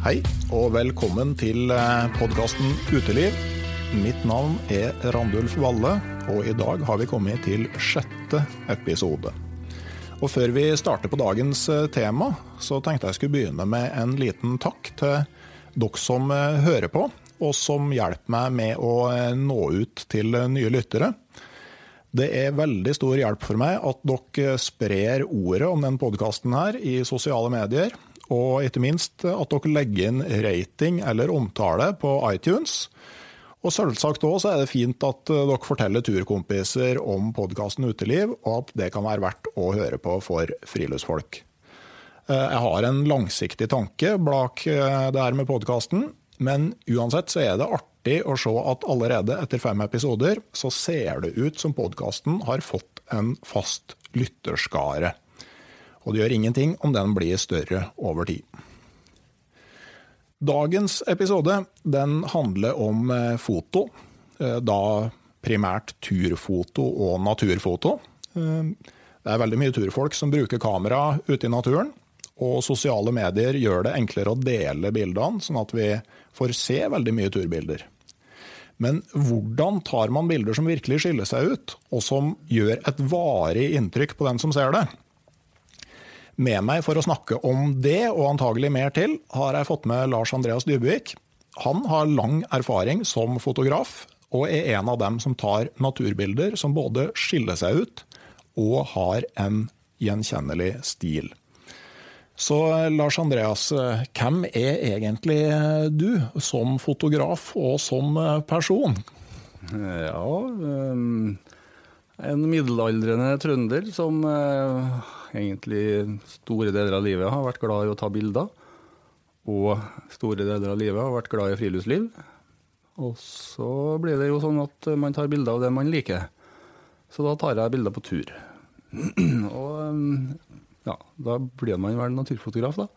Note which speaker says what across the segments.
Speaker 1: Hei, og velkommen til podkasten Uteliv. Mitt navn er Randulf Valle, og i dag har vi kommet til sjette episode. Og før vi starter på dagens eh, tema, så tenkte jeg skulle begynne med en liten takk til dere som eh, hører på, og som hjelper meg med å eh, nå ut til nye lyttere. Det er veldig stor hjelp for meg at dere sprer ordet om denne podkasten i sosiale medier. Og ikke minst at dere legger inn rating eller omtale på iTunes. Og selvsagt òg er det fint at dere forteller turkompiser om podkasten Uteliv, og at det kan være verdt å høre på for friluftsfolk. Jeg har en langsiktig tanke bak det her med podkasten, men uansett så er det artig å se at allerede etter fem episoder så ser det ut som podkasten har fått en fast lytterskare. Og det gjør ingenting om den blir større over tid. Dagens episode den handler om foto. Da primært turfoto og naturfoto. Det er veldig mye turfolk som bruker kamera ute i naturen. Og sosiale medier gjør det enklere å dele bildene, sånn at vi får se veldig mye turbilder. Men hvordan tar man bilder som virkelig skiller seg ut, og som gjør et varig inntrykk på den som ser det? Med meg for å snakke om det, og antagelig mer til, har jeg fått med Lars Andreas Dybvik. Han har lang erfaring som fotograf, og er en av dem som tar naturbilder som både skiller seg ut og har en gjenkjennelig stil. Så Lars Andreas, hvem er egentlig du som fotograf og som person?
Speaker 2: Ja, um, en middelaldrende trønder som uh, egentlig store deler av livet har vært glad i å ta bilder. Og store deler av livet har vært glad i friluftsliv. Og så blir det jo sånn at man tar bilder av det man liker. Så da tar jeg bilder på tur. og ja, da blir man vel naturfotograf, da.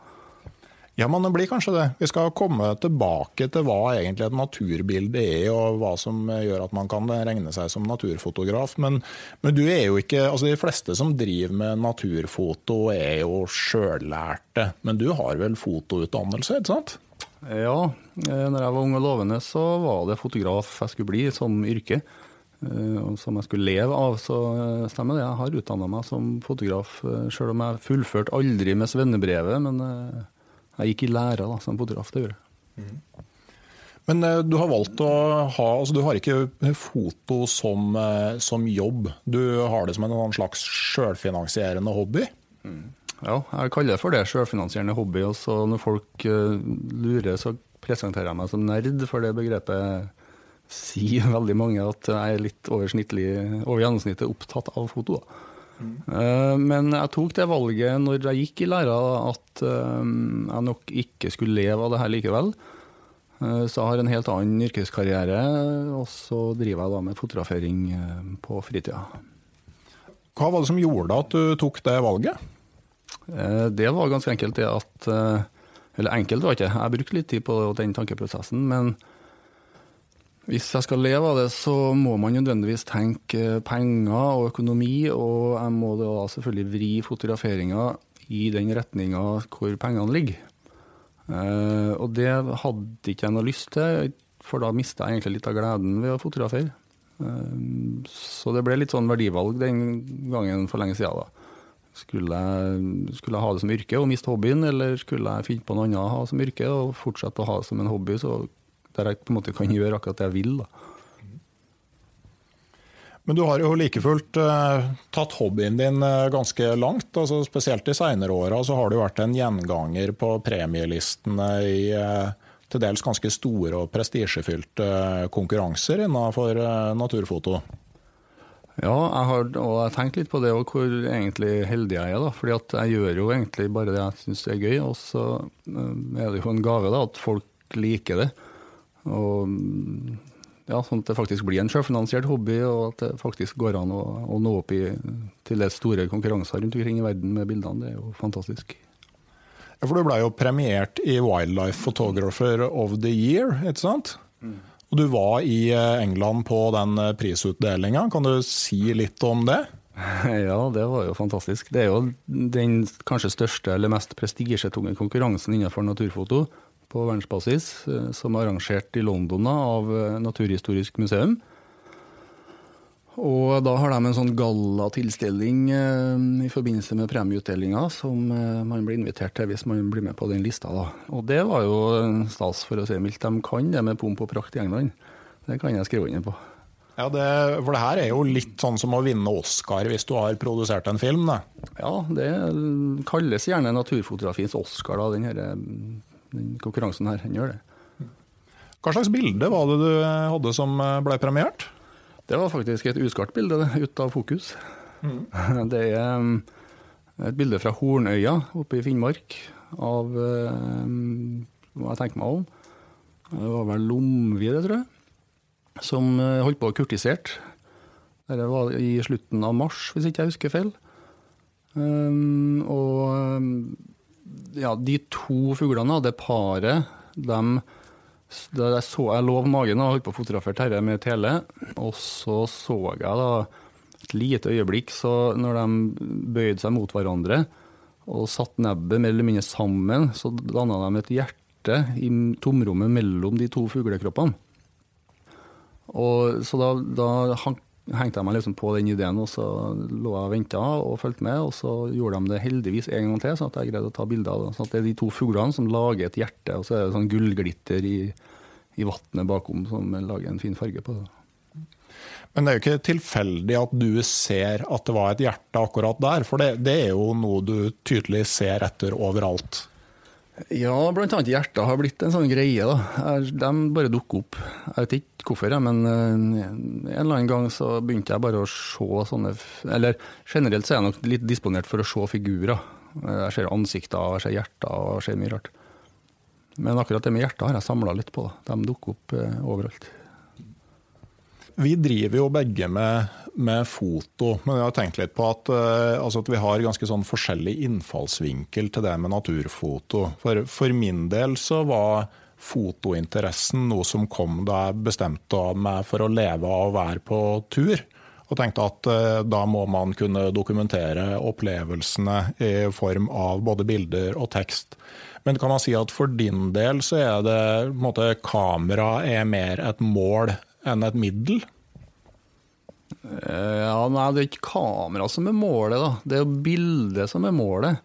Speaker 1: Ja, men det blir kanskje det. Vi skal komme tilbake til hva egentlig et naturbilde er, og hva som gjør at man kan regne seg som naturfotograf. Men, men du er jo ikke altså De fleste som driver med naturfoto er jo sjøllærte. Men du har vel fotoutdannelse, ikke sant?
Speaker 2: Ja, når jeg var ung og lovende så var det fotograf jeg skulle bli som yrke. Som jeg skulle leve av, så stemmer det. Jeg har utdanna meg som fotograf, sjøl om jeg fullførte aldri med svennebrevet. men jeg gikk i lære da, som fotograf. det gjorde jeg.
Speaker 1: Mm. Men uh, du har valgt å ha altså Du har ikke foto som, uh, som, jobb. Du har det som en slags sjølfinansierende hobby?
Speaker 2: Mm. Ja, jeg kaller det for det. Sjølfinansierende hobby. Og så når folk uh, lurer, så presenterer jeg meg som nerd, for det begrepet sier veldig mange at jeg er litt over, over gjennomsnittet opptatt av foto. Mm. Men jeg tok det valget når jeg gikk i læra, at jeg nok ikke skulle leve av det her likevel. Så jeg har en helt annen yrkeskarriere, og så driver jeg da med fotografering på fritida.
Speaker 1: Hva var det som gjorde at du tok det valget?
Speaker 2: Det var ganske enkelt det at Eller enkelt var ikke Jeg brukte litt tid på den tankeprosessen, men hvis jeg skal leve av det, så må man nødvendigvis tenke penger og økonomi, og jeg må da selvfølgelig vri fotograferinga i den retninga hvor pengene ligger. Uh, og det hadde ikke jeg noe lyst til, for da mista jeg egentlig litt av gleden ved å fotografere. Uh, så det ble litt sånn verdivalg den gangen for lenge siden. da. Skulle jeg, skulle jeg ha det som yrke og miste hobbyen, eller skulle jeg finne på noe annet å ha som yrke og fortsette å ha det som en hobby, så der jeg på en måte kan gjøre akkurat det jeg vil. da.
Speaker 1: Men du har jo like fullt uh, tatt hobbyen din uh, ganske langt. altså Spesielt de seinere åra har du vært en gjenganger på premielistene i uh, til dels ganske store og prestisjefylte konkurranser innenfor naturfoto.
Speaker 2: Ja, jeg har, og jeg tenkt litt på det og hvor egentlig heldig jeg er. da, fordi at jeg gjør jo egentlig bare det jeg syns er gøy. Og så er det jo en gave da, at folk liker det. Og ja, sånn at det faktisk blir en sjølfinansiert hobby, og at det faktisk går an å, å nå opp i, til det store konkurranser rundt omkring i verden med bildene. Det er jo fantastisk.
Speaker 1: Ja, For du ble jo premiert i Wildlife Photographer of the Year, ikke sant? Mm. Og du var i eh, England på den eh, prisutdelinga. Kan du si litt om det?
Speaker 2: Ja, det var jo fantastisk. Det er jo den kanskje største eller mest prestisjetunge konkurransen innenfor naturfoto på verdensbasis, eh, som er arrangert i London av eh, Naturhistorisk museum. Og da har de en sånn gallatilstelning eh, i forbindelse med premieutdelinga som man blir invitert til hvis man blir med på den lista. Da. Og det var jo stas, for å si mildt. De kan det med pomp og prakt i England. Det kan jeg skrive under på.
Speaker 1: Ja, det, For det her er jo litt sånn som å vinne Oscar hvis du har produsert en film? Da.
Speaker 2: Ja, det kalles gjerne naturfotografiens Oscar, da, den den konkurransen her. Den gjør det.
Speaker 1: Hva slags bilde var det du hadde som ble premiert?
Speaker 2: Det var faktisk et uskarpt bilde, ut av fokus. Mm. Det er um, et bilde fra Hornøya oppe i Finnmark av hva jeg tenker meg om. Det var vel Lomvi, det tror jeg, som holdt på å kurtisere. Det var i slutten av mars, hvis ikke jeg husker feil. Um, og ja, de to fuglene, det paret, dem jeg, så, jeg lå på magen og holdt på å fotografere Terje med tele, og så så jeg da et lite øyeblikk så når de bøyde seg mot hverandre og satt nebbet mer eller mindre sammen, så danna de et hjerte i tomrommet mellom de to fuglekroppene. Og, så da, da hengte jeg meg liksom på den ideen, og så lå jeg og venta og fulgte med. Og så gjorde de det heldigvis en gang til, så at jeg greide å ta bilde av det. Så det er de to fuglene som lager et hjerte, og så er det sånn gullglitter i, i vannet bakom som lager en fin farge på det.
Speaker 1: Men det er jo ikke tilfeldig at du ser at det var et hjerte akkurat der, for det, det er jo noe du tydelig ser etter overalt.
Speaker 2: Ja, annet hjertet har blitt en sånn greie. da. De bare dukker opp. Jeg vet ikke hvorfor, men eh, en eller annen gang så begynte jeg bare å se sånne Eller generelt så er jeg nok litt disponert for å se figurer. Jeg ser ansikter, jeg ser hjerter og jeg ser mye rart. Men akkurat det med hjertet har jeg samla litt på. De dukker opp eh, overalt.
Speaker 1: Vi driver jo begge med, med foto, men jeg har tenkt litt på at, uh, altså at vi har ganske sånn forskjellig innfallsvinkel til det med naturfoto. For, for, min del så var fotointeressen noe som kom da jeg bestemte meg for å leve av å være på tur. Og tenkte at uh, da må man kunne dokumentere opplevelsene i form av både bilder og tekst. Men kan man si at for din del så er det på en måte, kamera er mer et mål enn et middel?
Speaker 2: Eh, ja, nei, Det er ikke kamera som er målet, da. det er bildet som er målet.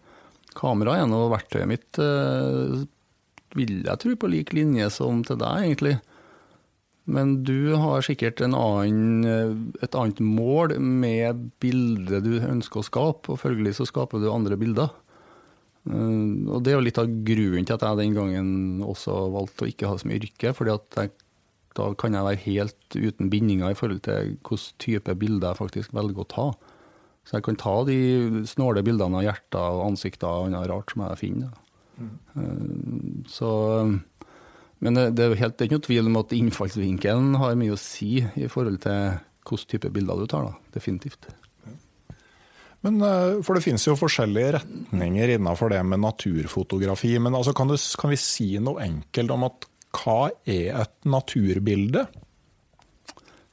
Speaker 2: Kamera er nå verktøyet mitt, uh, vil jeg tro, på lik linje som til deg, egentlig. Men du har sikkert annen, eh, et annet mål med bildet du ønsker å skape, og følgelig så skaper du andre bilder. Og Det er jo litt av grunnen til at jeg den gangen også valgte å ikke ha det som yrke. fordi at jeg da kan jeg være helt uten bindinger i forhold til hvilken type bilder jeg faktisk velger å ta. Så jeg kan ta de snåle bildene av hjerter og ansikter og annet rart som jeg finner. Mm. Så, men det, det, er helt, det er ikke noe tvil om at innfallsvinkelen har mye å si i forhold til hvilken type bilder du tar. Da. Definitivt.
Speaker 1: Men, eh, for Det finnes jo forskjellige retninger innenfor det med naturfotografi. Men altså, kan, du, kan, vi si noe enkelt om at hva er et naturbilde?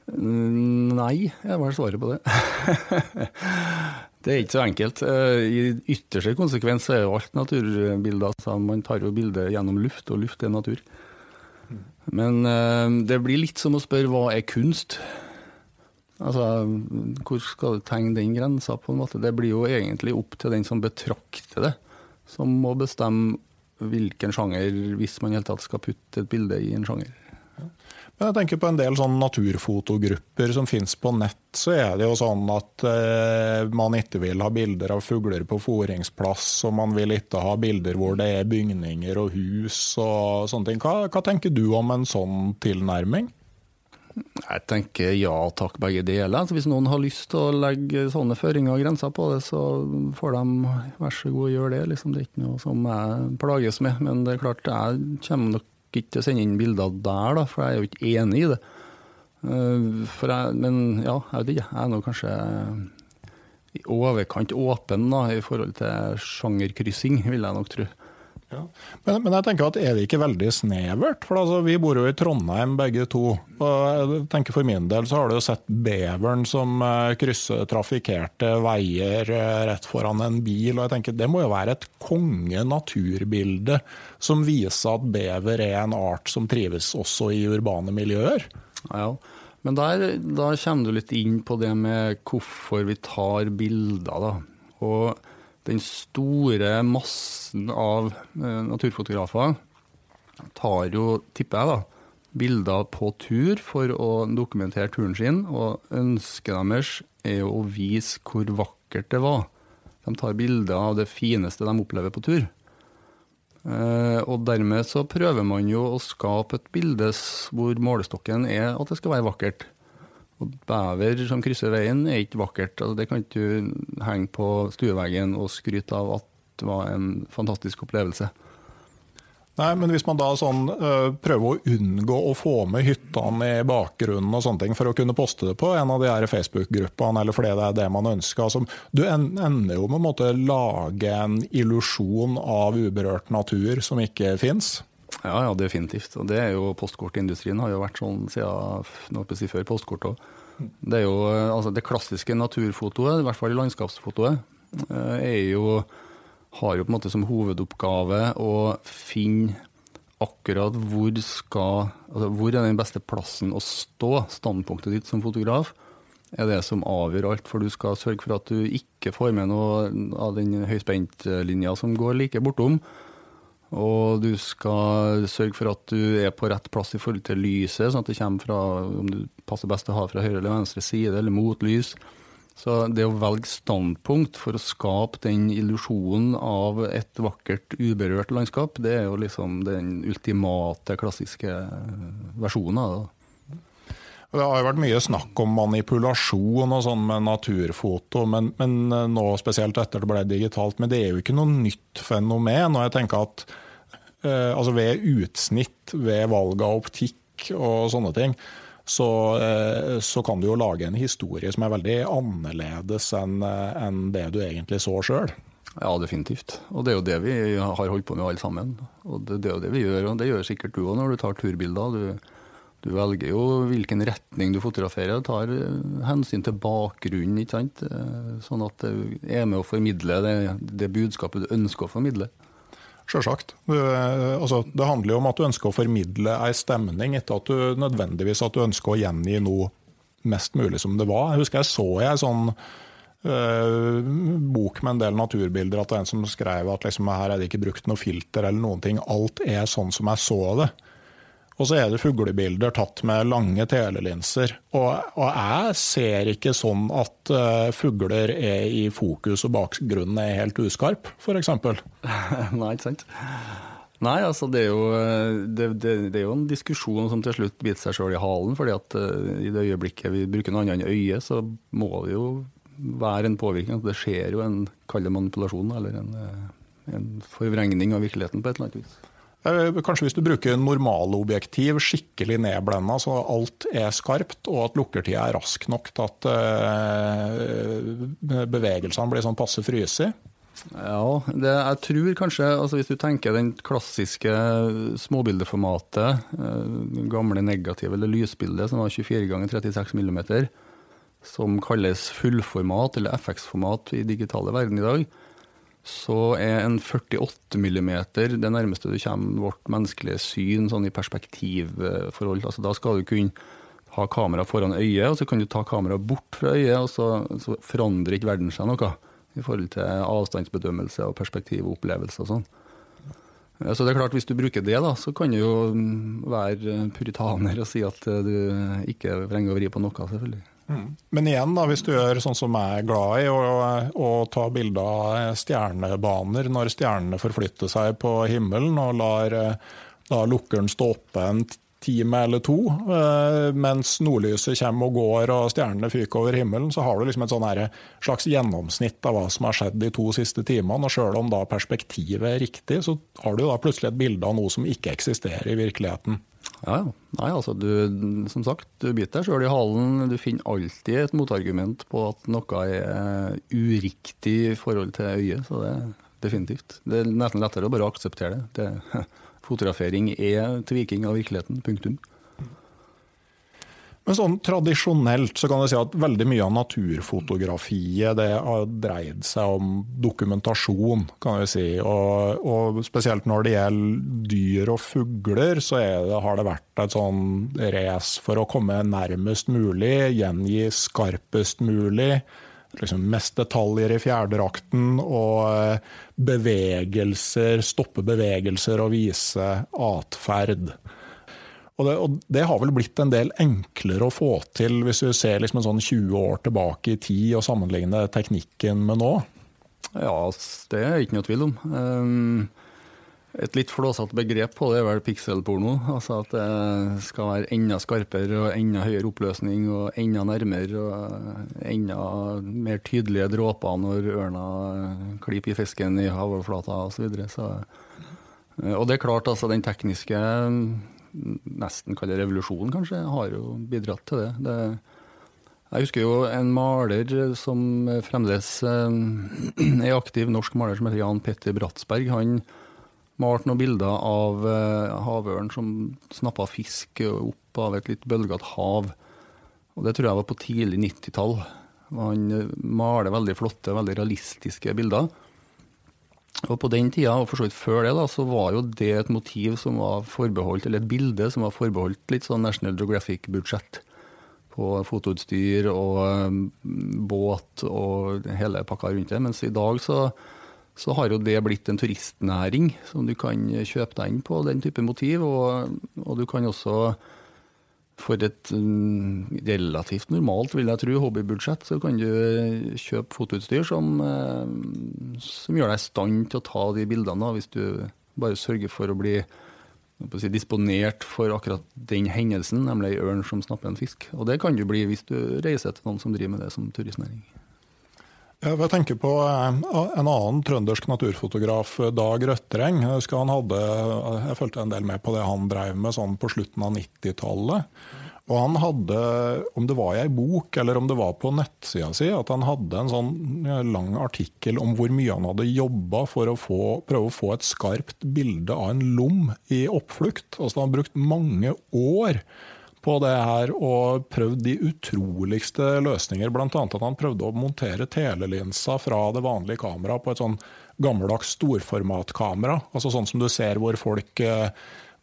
Speaker 2: Mm, nei, jeg vel svaret på det. det er ikke så enkelt. Eh, I ytterste konsekvens er jo alt naturbilder. Så man tar jo bildet gjennom luft, og luft er natur. Men eh, det blir litt som å spørre hva er kunst? Altså, Hvor skal du tegne den grensa? på en måte? Det blir jo egentlig opp til den som betrakter det, som må bestemme hvilken sjanger, hvis man i hele tatt skal putte et bilde i en sjanger.
Speaker 1: Men jeg tenker på en del sånn naturfotogrupper som finnes på nett, så er det jo sånn at eh, man ikke vil ha bilder av fugler på foringsplass, og man vil ikke ha bilder hvor det er bygninger og hus og sånne ting. Hva, hva tenker du om en sånn tilnærming?
Speaker 2: Jeg tenker ja takk, begge deler. Så hvis noen har lyst til å legge sånne føringer og grenser på det, så får de vær så god gjøre det. Liksom, det er ikke noe som jeg plages med. Men det er klart, jeg kommer nok ikke til å sende inn bilder der, da, for jeg er jo ikke enig i det. Eh, jeg, men ja, jeg vet ikke. Jeg er nå kanskje i overkant åpen da, i forhold til sjangerkryssing, vil jeg nok tro.
Speaker 1: Ja. Men, men, jeg tenker at er det ikke veldig snevert? For altså, Vi bor jo i Trondheim begge to. og jeg tenker For min del så har du jo sett beveren som eh, krysser trafikkerte veier eh, rett foran en bil. og jeg tenker Det må jo være et konge naturbilde som viser at bever er en art som trives også i urbane miljøer.
Speaker 2: Ja, men der, da kommer du litt inn på det med hvorfor vi tar bilder. da. Og den store massen av eh, naturfotografer tar jo, tipper jeg, da, bilder på tur for å dokumentere turen sin, og ønsket deres er jo å vise hvor vakkert det var. De tar bilder av det fineste de opplever på tur. Eh, og dermed så prøver man jo å skape et bilde hvor målestokken er at det skal være vakkert. Og bever som krysser veien er ikke vakkert. Altså, det kan ikke du henge på stueveggen og skryte av at det var en fantastisk opplevelse.
Speaker 1: Nei, men hvis man da sånn, uh, prøver å unngå å få med hyttene i bakgrunnen og sånne ting for å kunne poste det på en av de her Facebook-gruppene, eller fordi det er det man ønsker altså, Du ender jo med å lage en illusjon av uberørt natur som ikke fins.
Speaker 2: Ja, ja, definitivt. Og det er jo Postkortindustrien har jo vært sånn siden noe si, før postkort òg. Det er jo altså det klassiske naturfotoet, i hvert fall landskapsfotoet, eh, er jo, har jo på en måte som hovedoppgave å finne akkurat hvor skal altså Hvor er den beste plassen å stå? Standpunktet ditt som fotograf er det som avgjør alt. For du skal sørge for at du ikke får med noe av den høyspentlinja som går like bortom. Og du skal sørge for at du er på rett plass i forhold til lyset, sånn at det kommer fra om du passer best å ha fra høyre eller venstre side, eller mot lys. Så det å velge standpunkt for å skape den illusjonen av et vakkert, uberørt landskap, det er jo liksom den ultimate, klassiske versjonen av det.
Speaker 1: Det har jo vært mye snakk om manipulasjon og sånn med naturfoto, men, men, eh, nå spesielt etter det ble digitalt. Men det er jo ikke noe nytt fenomen. og jeg tenker at eh, altså Ved utsnitt, ved valg av optikk og sånne ting, så, eh, så, kan du jo lage en historie som er veldig annerledes enn eh, en det du egentlig så sjøl.
Speaker 2: Ja, definitivt. Og det er jo det vi har holdt på med alle sammen. Og det, det er jo det vi gjør, og det gjør sikkert du òg når du tar turbilder. Du, du velger jo hvilken retning du fotograferer, og tar eh, hensyn til bakgrunnen. ikke sant? Eh, sånn at det er med å formidle det, det budskapet du ønsker å formidle.
Speaker 1: Sjølsagt. Altså, det handler jo om at du ønsker å formidle ei stemning, ikke at du nødvendigvis at du ønsker å gjengi noe mest mulig som det var. Jeg husker jeg så ei sånn uh, bok med en del naturbilder at det er en som skrev at liksom, her er det ikke brukt noe filter eller noen ting. Alt er sånn som jeg så det. Og så er det fuglebilder tatt med lange telelinser. Og, og jeg ser ikke sånn at uh, fugler er i fokus og bakgrunnen er helt uskarp, f.eks.
Speaker 2: Nei, ikke sant. Nei, altså det er, jo, eh, det, det, det er jo en diskusjon som til slutt biter seg sjøl i halen. fordi at uh, i det øyeblikket vi bruker noe annet enn øye, så må det jo være en påvirkning. Det skjer jo en kall manipulasjon eller en, en, forvrengning av virkeligheten på et eller annet vis.
Speaker 1: Kanskje hvis du bruker normalobjektiv skikkelig nedblenda, så alt er skarpt, og at lukkertida er rask nok til at uh, bevegelsene blir sånn passe frysige.
Speaker 2: Ja, det, jeg tror kanskje altså Hvis du tenker den klassiske småbildeformatet, den gamle negative eller lysbildet som var 24 ganger 36 mm, som kalles fullformat eller FX-format i digitale verden i dag, så er en 48 millimeter det nærmeste du kommer vårt menneskelige syn sånn i perspektivforhold. Altså, da skal du kunne ha kamera foran øyet, og så kan du ta kameraet bort fra øyet, og så, så forandrer ikke verden seg noe i forhold til avstandsbedømmelse og perspektiv og opplevelse sånn. Så det er klart, Hvis du bruker det, da, så kan du jo være puritaner og si at du ikke vrenger og vrir på noe, selvfølgelig.
Speaker 1: Mm. Men igjen, da, hvis du gjør sånn som jeg er glad i, å ta bilde av stjernebaner når stjernene forflytter seg på himmelen, og lar, da lukkeren stå oppe en time eller to, eh, mens nordlyset kommer og går og stjernene fyker over himmelen, så har du liksom et sånn slags gjennomsnitt av hva som har skjedd de to siste timene. Og sjøl om da perspektivet er riktig, så har du da plutselig et bilde av noe som ikke eksisterer i virkeligheten.
Speaker 2: Ja. Nei, altså du, som sagt, du biter deg sjøl i halen. Du finner alltid et motargument på at noe er uriktig i forhold til øyet. Så det er definitivt. Det er nesten lettere å bare akseptere det. det Fotografering er tviking av virkeligheten. Punktum.
Speaker 1: Men sånn Tradisjonelt så kan jeg si at veldig mye av naturfotografiet det har dreid seg om dokumentasjon. kan jeg si. Og, og Spesielt når det gjelder dyr og fugler, så det, har det vært et sånn race for å komme nærmest mulig, gjengi skarpest mulig liksom mest detaljer i fjærdrakten og bevegelser, stoppe bevegelser og vise atferd. Og det, og det, har vel blitt en del enklere å få til, hvis du ser liksom sånn 20 år tilbake i tid og sammenligner teknikken med nå?
Speaker 2: Ja, det er ikke noe tvil om. Um et litt flåsete begrep på det er vel pikselporno. Altså at det skal være enda skarpere og enda høyere oppløsning og enda nærmere og enda mer tydelige dråper når ørna klipper i fisken i havoverflata osv. Så videre. så, og det er klart, altså den tekniske nesten kaller revolusjonen, kanskje, har jo bidratt til det. det jeg husker jo en maler som fremdeles er aktiv, norsk maler som heter Jan Petter Bratsberg. Han malte noen bilder av uh, havørn som snappa fisk opp av et litt bølgete hav. Og Det tror jeg var på tidlig 90-tall. Han eh, maler veldig flotte, veldig realistiske bilder. Og På den tida, og for så vidt før det, da, så var jo det et motiv som var forbeholdt, eller et bilde som var forbeholdt litt sånn National Geographic-budsjett. På fotoutstyr og um, båt og hele pakka rundt det. Mens i dag så så har jo det blitt en turistnæring som du kan kjøpe deg inn på, den type motiv. Og, og du kan også, for et um, relativt normalt, vil jeg tro, hobbybudsjett, så kan du kjøpe fotoutstyr som, uh, som gjør deg i stand til å ta de bildene, hvis du bare sørger for å bli Si, disponert for akkurat den hendelsen, nemlig ei ørn som snapper en fisk. Og det kan du bli hvis du reiser til noen som driver med det som turistnæring.
Speaker 1: Jeg tenker på eh, en annen trøndersk naturfotograf, eh, Dag Røttereng. Hadde, jeg fulgte en del med på det han drev med sånn på slutten av 90-tallet. Og han hadde, om det var i ei bok eller om det var på nettsida si, at han hadde en sånn lang artikkel om hvor mye han hadde jobba for å få, prøve å få et skarpt bilde av en lom i oppflukt. Altså Han har brukt mange år på det her og prøvd de utroligste løsninger. Bl.a. at han prøvde å montere telelinsa fra det vanlige kameraet på et sånn gammeldags storformatkamera. Altså sånn som du ser hvor folk vippe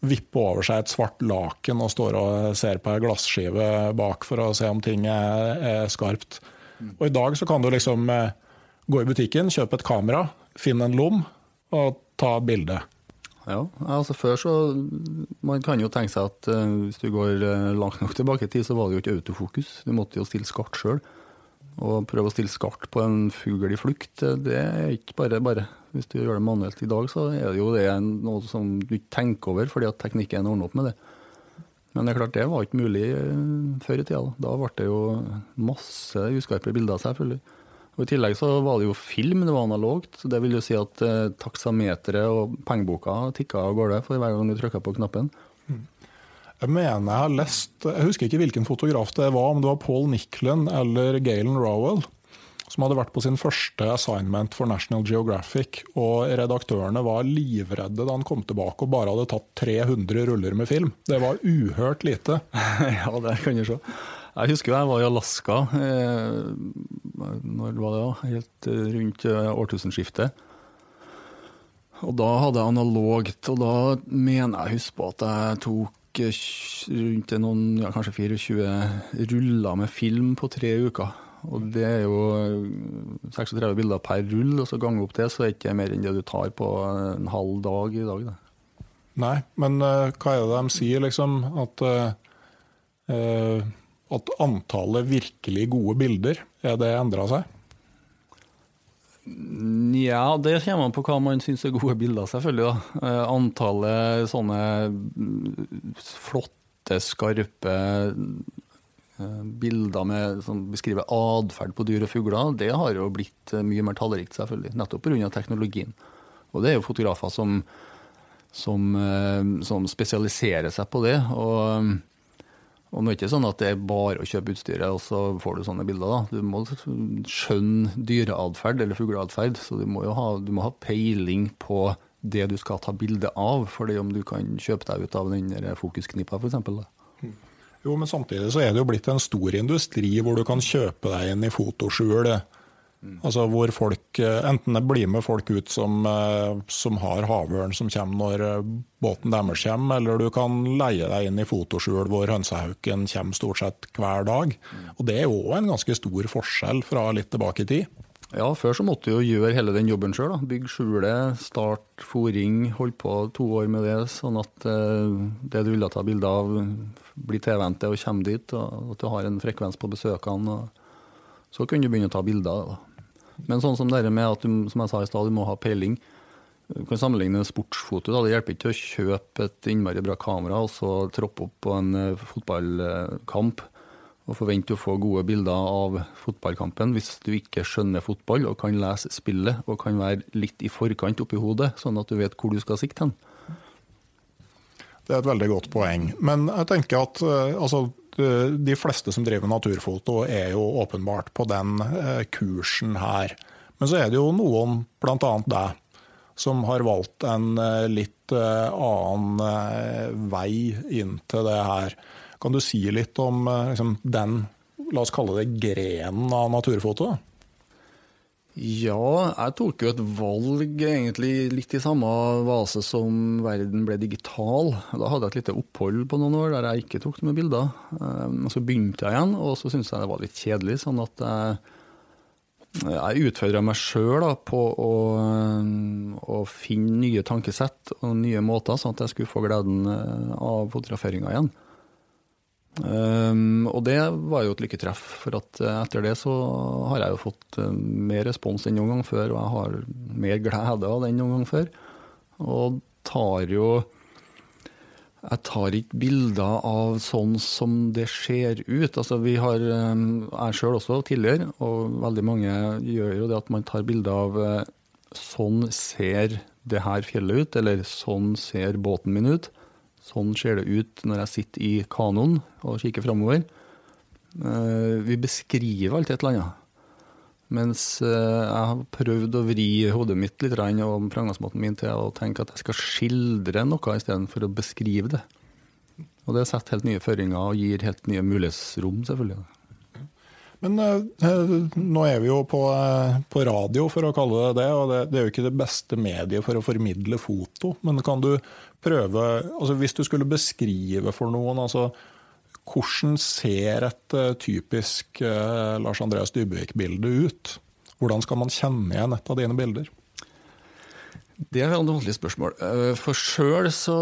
Speaker 1: vipper over seg et svart laken og står og ser på ei glasskive bak for å se om ting er, er skarpt. Og I dag så kan du liksom eh, gå i butikken, kjøpe et kamera, finne en lom og ta bilde.
Speaker 2: Ja, altså før så Man kan jo tenke seg at uh, hvis du går uh, langt nok tilbake i tid, så var det jo ikke autofokus. Du måtte jo stille skart sjøl. Å prøve å stille skart på en fugl i flukt, det er ikke bare bare. Hvis du gjør det manuelt i dag, så er det jo det noe som du ikke tenker over, fordi at teknikken ordner opp med det. Men det er klart, det var ikke mulig eh, før i tida. Da ble det jo masse uskarpe bilder, selvfølgelig. Og I tillegg så var det jo film, det var analogt. så Det vil jo si at eh, taksameteret og pengeboka tikka av gårde for hver gang du trykka på knappen.
Speaker 1: Jeg mener jeg har lest Jeg husker ikke hvilken fotograf det var, om det var Paul Nicklin eller Galen Rowell som hadde vært på sin første assignment for National Geographic. og Redaktørene var livredde da han kom tilbake og bare hadde tatt 300 ruller med film. Det var uhørt lite.
Speaker 2: ja, det kan du se. Jeg husker jeg var i Alaska eh, når var det da? helt eh, rundt eh, årtusenskiftet. Og da hadde jeg analogt, og da mener jeg husk på at jeg tok rundt noen, ja, kanskje 24 ruller med film på tre uker. Og det er jo 36 bilder per rull, og så ganger opp det, så er det ikke mer enn det du tar på en halv dag i dag. Da.
Speaker 1: Nei, men uh, hva er det de sier, liksom? At uh, at antallet virkelig gode bilder, er det endra seg?
Speaker 2: Ja, det kommer an på hva man syns er gode bilder, selvfølgelig. Da. Eh, antallet sånne mm, flotte, skarpe eh, bilder med, som beskriver atferd på dyr og fugler, det har jo blitt eh, mye mer tallrikt, selvfølgelig. Nettopp pga. teknologien. Og det er jo fotografer som, som, som spesialiserer seg på det. og og nå er det ikke sånn at det er bare å kjøpe utstyret, og så får du sånne bilder. da. Du må skjønne dyreatferd eller fugleatferd, så du må jo ha, må ha, peiling på det du skal ta bilde av, for det om du kan kjøpe deg ut av den fokusknipa f.eks.
Speaker 1: Jo, men samtidig så er det jo blitt en stor industri hvor du kan kjøpe deg inn i fotoskjul. Altså hvor folk, eh, Enten det blir med folk ut som, eh, som har havørn som kommer når eh, båten deres kommer, eller du kan leie deg inn i fotoskjul hvor hønsehauken kommer stort sett hver dag. Og Det er jo en ganske stor forskjell fra litt tilbake i tid.
Speaker 2: Ja, før så måtte du jo gjøre hele den jobben sjøl. Bygge skjulet, start fòring, holdt på to år med det. Sånn at det du ville ta bilde av, blir tilvendt og kommer dit. Og at du har en frekvens på besøkene. Så kunne du begynne å ta bilder. da. Men sånn som det med at du, som jeg sa i stad, du må ha peiling. Du kan sammenligne en sportsfoto. Da. Det hjelper ikke å kjøpe et innmari bra kamera og så troppe opp på en uh, fotballkamp og forvente å få gode bilder av fotballkampen hvis du ikke skjønner fotball og kan lese spillet og kan være litt i forkant oppi hodet, sånn at du vet hvor du skal sikte hen.
Speaker 1: Det er et veldig godt poeng. Men jeg tenker at uh, altså, Eh, de fleste som driver naturfoto, er jo åpenbart på den eh, kursen her. Men så er det jo noen, bl.a. deg, som har valgt en eh, litt annen vei inn til det her. Kan du si litt om liksom, den, la oss kalle det grenen av naturfoto?
Speaker 2: Ja, jeg tok jo et valg egentlig litt i samme vase som verden ble digital. Da hadde jeg et lite opphold på noen år der jeg ikke tok noen bilder. Og så begynte jeg igjen, og så syntes jeg det var litt kjedelig. sånn at jeg, jeg utfordra meg sjøl på å, å, finne nye tankesett og nye måter, sånn at jeg skulle få gleden av fotograferinga igjen. Um, og det var jo et lykketreff, for at eh, etter det så har jeg jo fått uh, mer respons enn noen gang før, og jeg har mer glede av det enn noen gang før. Og tar jo Jeg tar ikke bilder av sånn som det ser ut. Altså vi har, um, Jeg sjøl også tidligere, og veldig mange gjør jo det at man tar bilder av uh, sånn ser det her fjellet ut, eller sånn ser båten min ut. Sånn ser det ut når jeg sitter i kanoen og kikker framover. Eh, vi beskriver alltid et eller annet. Mens eh, jeg har prøvd å vri hodet mitt litt og framgangsmåten min til å tenke at jeg skal skildre noe istedenfor å beskrive det. Og det setter helt nye føringer og gir helt nye mulighetsrom, selvfølgelig.
Speaker 1: Men uh, nå er vi jo på, på, radio, for å kalle det det. Og det, det, er jo ikke det beste mediet for å formidle foto. Men kan du prøve altså Hvis du skulle beskrive for noen altså hvordan ser et uh, typisk Lars Andreas Dybvik-bilde ut? Hvordan skal man kjenne igjen et av dine bilder?
Speaker 2: Det er et vanskelig spørsmål. Eh, For sjøl så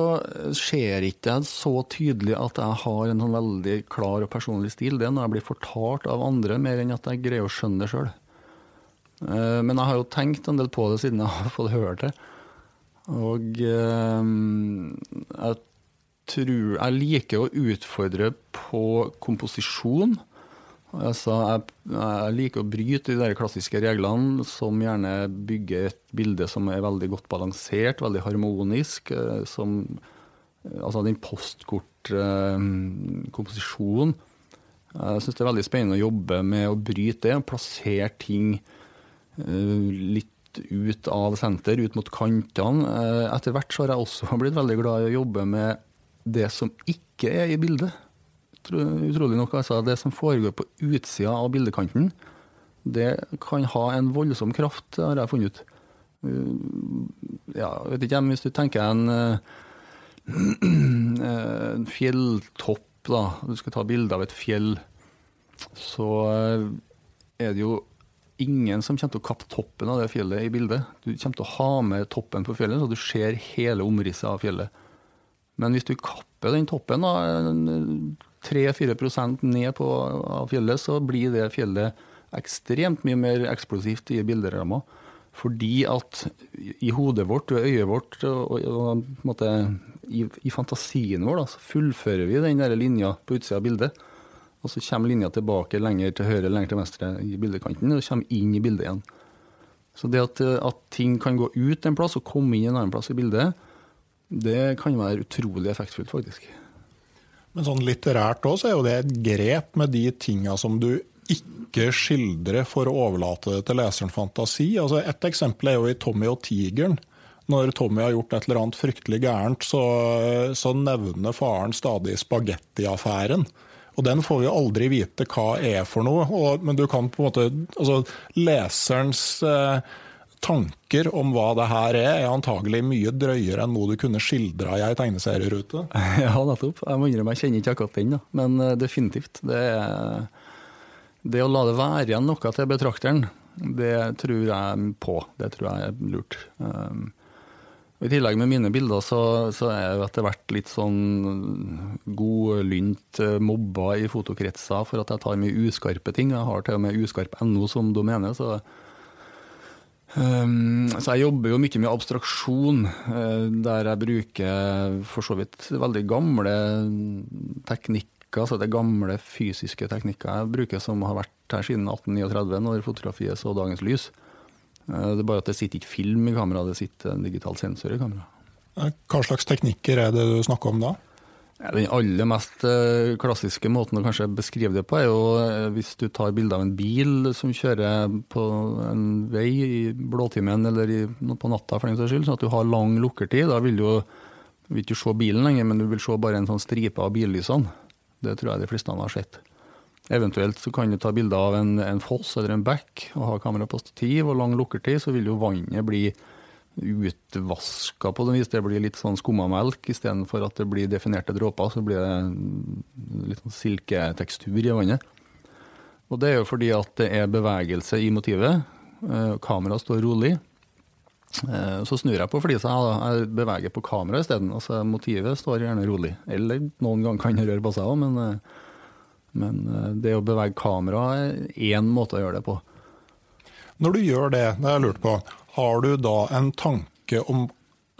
Speaker 2: ser ikke jeg så tydelig at jeg har en sånn veldig klar og personlig stil. Det er når jeg blir fortalt av andre, mer enn at jeg greier å skjønne det sjøl. Men jeg har jo tenkt en del på det siden jeg har fått høre det. Og eh, jeg tror Jeg liker å utfordre på komposisjon. Altså, jeg, jeg liker å bryte de der klassiske reglene som gjerne bygger et bilde som er veldig godt balansert, veldig harmonisk. eh, Som, altså den postkortkomposisjonen. Jeg syns det er veldig spennende å jobbe med å bryte det, og plassere ting eh, litt ut av senter, ut mot kantene. Eh, Etter hvert så har jeg også blitt veldig glad i å jobbe med det som ikke er i bildet. Utrolig nok, altså. Det som foregår på utsida av bildekanten, det kan ha en voldsom kraft, har jeg funnet ut. Uh, Ja, vet ikke, hvis du tenker en, eh, en fjelltopp, da. Du skal ta bilde av et fjell. Så eh, er det jo ingen som kommer til å kappe toppen av det fjellet i bildet. Du kommer til å ha med toppen på fjellet, så du ser hele omrisset av fjellet. Men hvis du kapper den toppen 3-4% ned på av fjellet, så blir det fjellet ekstremt mye mer eksplosivt i bilderamma. Fordi at i hodet vårt og øyet vårt og, og, måte, i, i fantasien vår da, så fullfører vi den linja på utsida av bildet. Og så kommer linja tilbake lenger til høyre lenger til venstre i bildekanten, og kommer inn i bildet igjen. Så det at, at ting kan gå ut en plass og komme inn en annen plass i bildet, det kan være utrolig effektfullt, faktisk.
Speaker 1: Men sånn litterært òg, så er jo det et grep med de tinga som du ikke skildrer for å overlate det til leserens fantasi. Altså Et eksempel er jo i 'Tommy og tigeren'. Når Tommy har gjort et eller annet fryktelig gærent, så, så nevner faren stadig spagettiaffæren. Og den får vi aldri vite hva er for noe. Og, men du kan på en måte altså Leserens eh, tanker om hva det her er, er antagelig mye drøyere enn noe du kunne skildra i ei tegneserierute.
Speaker 2: Ja, nettopp. Jeg må innrømme jeg kjenner ikke akkurat den, men eh, definitivt. Det, det å la det være igjen noe til betrakteren, det tror jeg på. Det tror jeg er lurt. Um, I tillegg med mine bilder, så, så er jeg etter hvert litt sånn godlynt eh, mobba i fotokretser for at jeg tar mye uskarpe ting. Jeg har til og med uskarp.no som domene. så Um, så jeg jobber jo mye med abstraksjon, eh, der jeg bruker for så vidt veldig gamle teknikker, Så det er gamle fysiske teknikker jeg bruker som har vært her siden 1839, når fotografiet så dagens lys. Eh, det er bare at det sitter ikke film i kamera, det sitter en digital sensor i kamera.
Speaker 1: Hva slags teknikker er det du snakker om da?
Speaker 2: Den aller mest eh, klassiske måten å kanskje beskrive det på, er jo eh, hvis du tar bilde av en bil som kjører på en vei i blåtimen eller i, på natta, for den saks skyld, sånn at du har lang lukkertid. Da vil du jo vil ikke se bilen lenger, men du vil se bare en sånn stripe av billysene. Det tror jeg de fleste har sett. Eventuelt så kan du ta bilde av en, en foss eller en bekk og ha kamera på stativ og lang lukkertid, så vil jo vannet bli utvaska på det vis. Det blir litt sånn skumma melk istedenfor at det blir definerte dråper. Så blir det litt sånn silketekstur i vannet. Og det er jo fordi at det er bevegelse i motivet. Eh, Kameraet står rolig. Eh, Så snur jeg på flisa, jeg beveger på kameraet isteden. Altså, motivet står gjerne rolig. Eller noen ganger kan det røre på seg òg, men, eh, men eh, det å bevege kameraet er én måte å gjøre det på.
Speaker 1: Når du gjør det, det har jeg lurt på, har du da en tanke om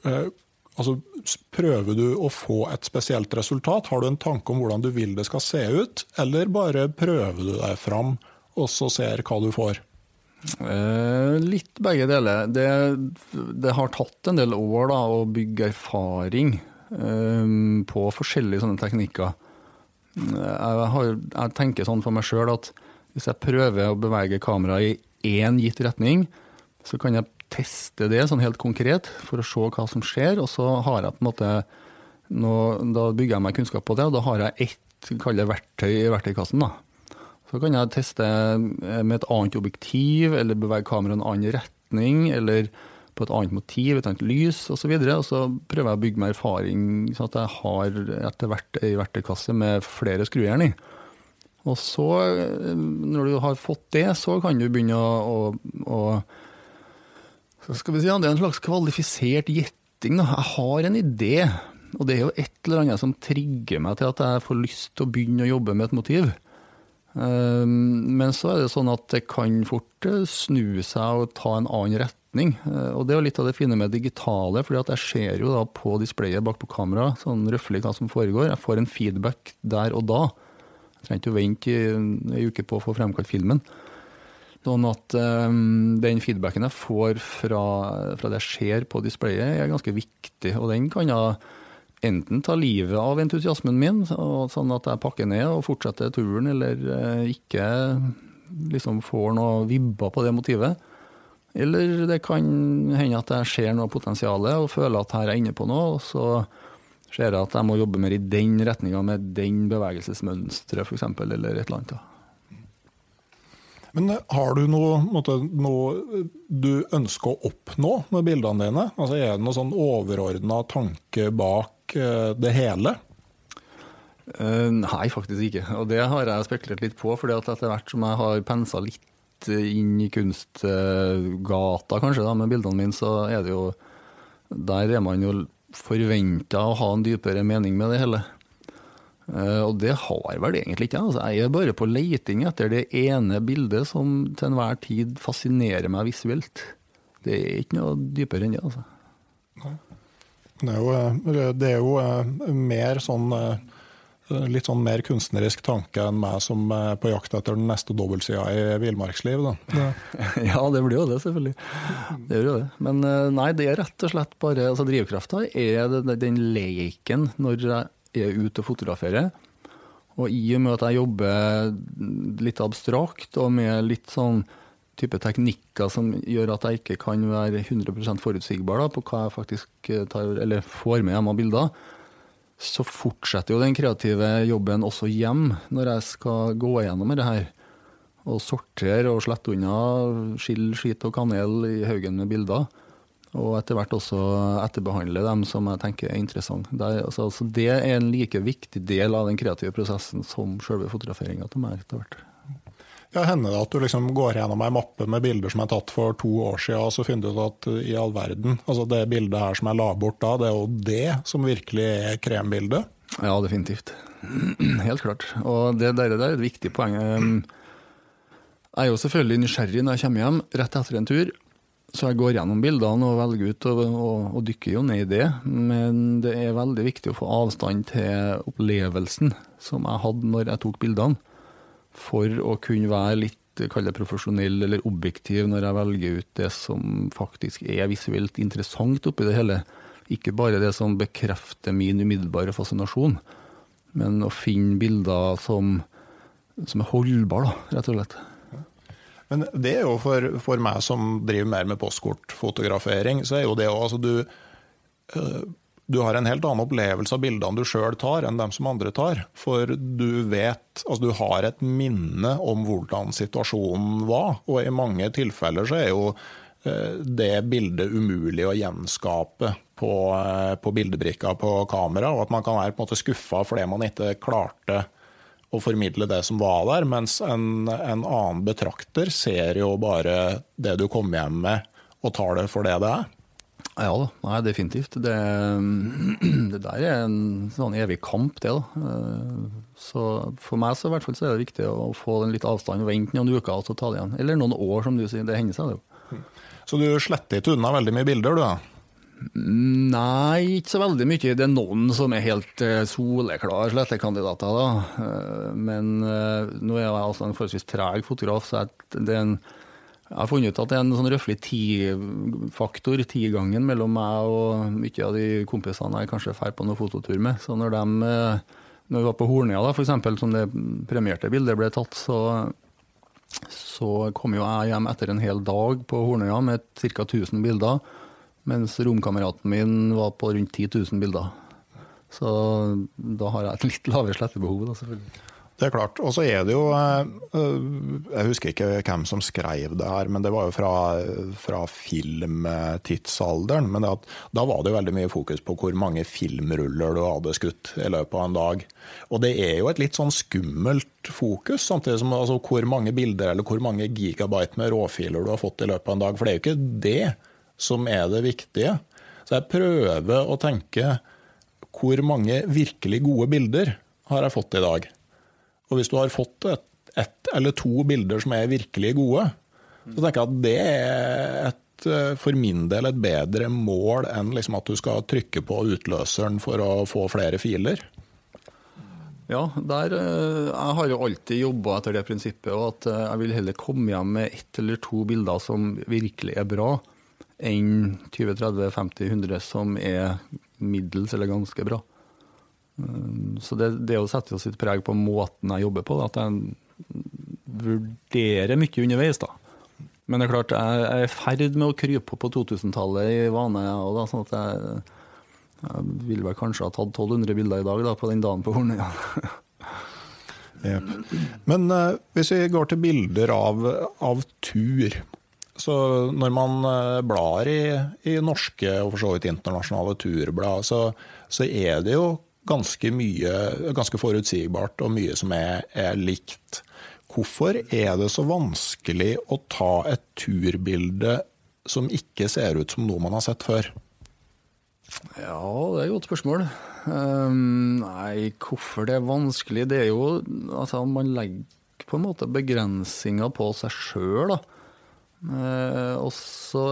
Speaker 1: eh, altså, Prøver du å få et spesielt resultat? Har du en tanke om hvordan du vil det skal se ut, eller bare prøver du deg fram og så ser hva du får?
Speaker 2: Eh, litt begge deler. Det, det har tatt en del år da, å bygge erfaring eh, på forskjellige sånne teknikker. Jeg, har, jeg tenker sånn for meg sjøl at hvis jeg prøver å bevege kameraet i én gitt retning, så kan jeg teste det sånn helt konkret for å se hva som skjer, og så har jeg på en måte nå, Da bygger jeg meg kunnskap på det, og da har jeg ett kall det verktøy i verktøykassen. da. Så kan jeg teste med et annet objektiv, eller bevege kameraet i en annen retning, eller på et annet motiv, et annet lys osv. Og, så og så prøver jeg å bygge meg erfaring, sånn at jeg har etter hvert ei verktøykasse med flere skrujern i. Og så, når du har fått det, så kan du begynne å, å, å skal vi si, Det er en slags kvalifisert gjetting. da. Jeg har en idé, og det er jo et eller annet som trigger meg til at jeg får lyst til å begynne å jobbe med et motiv. Ehm, Men så er det sånn at det kan fort eh, snu seg og ta en annen retning. Eh, Og det er jo litt av det fine med digitale, fordi jeg ser jo da på displayet bak på kamera sånn røffelig hva som foregår. Jeg får en feedback der og da. Jeg trenger ikke å vente ei uke på å få fremkalt filmen. Sånn at um, den feedbacken jeg får fra, fra det jeg ser på displayet, er ganske viktig. Og den kan jeg enten ta livet av entusiasmen min, sånn at jeg pakker ned og fortsetter turen, eller uh, ikke liksom får noe vibber på det motivet. Eller det kan hende at jeg ser noe potensial og føler at her er jeg inne på noe, og så ser jeg at jeg må jobbe mer i den retninga med den bevegelsesmønsteret f.eks., eller et eller annet.
Speaker 1: Men eh, har du noe, måte, noe du ønsker å oppnå med bildene dine? Altså, er det noen sånn overordna tanke bak eh, det hele?
Speaker 2: Uh, nei, faktisk ikke. Og det har jeg spekulert litt på, fordi at etter hvert som jeg har pensa litt inn i kunstgata, kanskje, da, med bildene mine, så er det jo Der er man jo forventa å ha en dypere mening med det hele. Eh, og det har vel egentlig ikke. Altså, jeg er bare på leiting etter det ene bildet som til enhver tid fascinerer meg visuelt. Det er ikke noe dypere enn det, altså.
Speaker 1: Det er jo, eh, det er jo eh, mer sånn Litt sånn mer kunstnerisk tanke enn meg som er på jakt etter den neste dobbeltsida i villmarksliv.
Speaker 2: Ja, det blir jo det, selvfølgelig. Det gjør jo det. Men eh, nei, det er rett og slett bare altså Drivkrafta er den leken når jeg er ute og fotograferer. Og i og med at jeg jobber litt abstrakt og med litt sånn type teknikker som gjør at jeg ikke kan være 100 forutsigbar da, på hva jeg faktisk eh, tar, eller får med hjem av bilder, så fortsetter jo den kreative jobben også hjem når jeg skal gå gjennom det her. Og sortere og slette unna, skill, skit og kanel i haugen med bilder. Og etter hvert også etterbehandle dem som jeg tenker er interessant. Det altså, altså, det er en like viktig del av den kreative prosessen som selve fotograferinga til meg etter hvert.
Speaker 1: Ja, Hender det at du liksom går gjennom ei mappe med bilder som er tatt for to år siden, og så finner du ut at uh, i all verden, altså det bildet her som jeg la bort da, det er jo det som virkelig er krembildet?
Speaker 2: Ja, definitivt. Helt klart. Og det der, er et viktig poeng. Jeg er jo selvfølgelig nysgjerrig når jeg kommer hjem rett etter en tur. Så jeg går gjennom bildene og velger ut og, og, og dykker jo ned i det. Men det er veldig viktig å få avstand til opplevelsen som jeg hadde når jeg tok bildene. For å kunne være litt profesjonell eller objektiv når jeg velger ut det som faktisk er visuelt interessant oppi det hele. Ikke bare det som bekrefter min umiddelbare fascinasjon, men å finne bilder som, som er holdbare, rett og slett.
Speaker 1: Men det er jo for, for meg som driver mer med postkortfotografering, så er jo det òg altså du, øh, du har en helt annen opplevelse av bildene du sjøl tar, enn dem som andre tar. For du vet Altså, du har et minne om hvordan situasjonen var, og i mange tilfeller så er jo øh, det bildet umulig å gjenskape på, øh, på bildebrikka på kamera, og at man kan være på en måte skuffa fordi man ikke klarte å formidle det som var der, mens en, en annen betrakter ser jo bare det du kom hjem med, og tar det for det det er.
Speaker 2: Ja da, nei, definitivt. Det, det der er en sånn evig kamp, det. da. Så for meg så, i hvert fall, så er det viktig å få den litt avstand vente noen uker og så ta det igjen. Eller noen år, som du sier. Det hender seg, det jo.
Speaker 1: Så du sletter ikke unna veldig mye bilder, du da?
Speaker 2: Nei, ikke så veldig mye. Det er noen som er helt uh, soleklare slettekandidater. da. Uh, men nå er jeg altså en forholdsvis treg fotograf, så det er en, jeg har funnet ut at det er en sånn røftlig ti-faktor, ti-gangen, mellom meg og mye av de kompisene jeg kanskje drar på noen fototur med. Så når, de, når vi var på Hornøya, da, f.eks., som det premierte bildet ble tatt, så, så kom jo jeg hjem etter en hel dag på Hornøya med ca. 1000 bilder. Mens romkameraten min var på rundt 10 000 bilder. Så da har jeg et litt lavere slettebehov, da, selvfølgelig.
Speaker 1: Det er klart. Og så er det jo Jeg husker ikke hvem som skrev det her, men det var jo fra, fra filmtidsalderen. Men at, da var det jo veldig mye fokus på hvor mange filmruller du hadde skutt i løpet av en dag. Og det er jo et litt sånn skummelt fokus, samtidig som altså, hvor mange bilder eller hvor mange gigabyte med råfiler du har fått i løpet av en dag. For det er jo ikke det som er det viktige. Så jeg prøver å tenke hvor mange virkelig gode bilder har jeg fått i dag? Og hvis du har fått et, ett eller to bilder som er virkelig gode, så tenker jeg at det er et, eh, for min del et bedre mål enn liksom at du skal trykke på utløseren for å få flere filer.
Speaker 2: Ja, der, eh, jeg har jo alltid jobba etter det prinsippet, og at eh, jeg vil heller komme hjem med ett eller to bilder som virkelig er bra, enn 20-30-50-100 som er middels eller ganske bra. Um, så det, det å sette sitt preg på måten jeg jobber på, at jeg vurderer mye underveis. da. Men det er klart, jeg er i ferd med å krype på 2000-tallet i vane. Og da, sånn at jeg, jeg ville vel kanskje ha tatt 1200 bilder i dag da, på den dagen på Hornøya.
Speaker 1: Yep. Men uh, hvis vi går til bilder av, av tur så Når man uh, blar i, i, norske og for så vidt internasjonale turblad, så, så, er det jo ganske mye ganske forutsigbart og mye som er, er likt. Hvorfor er det så vanskelig å ta et turbilde som ikke ser ut som noe man har sett før?
Speaker 2: Ja, det er et godt spørsmål. Um, nei, hvorfor det er vanskelig? Det er jo altså Man legger på en måte begrensninger på seg sjøl, da. Uh, også,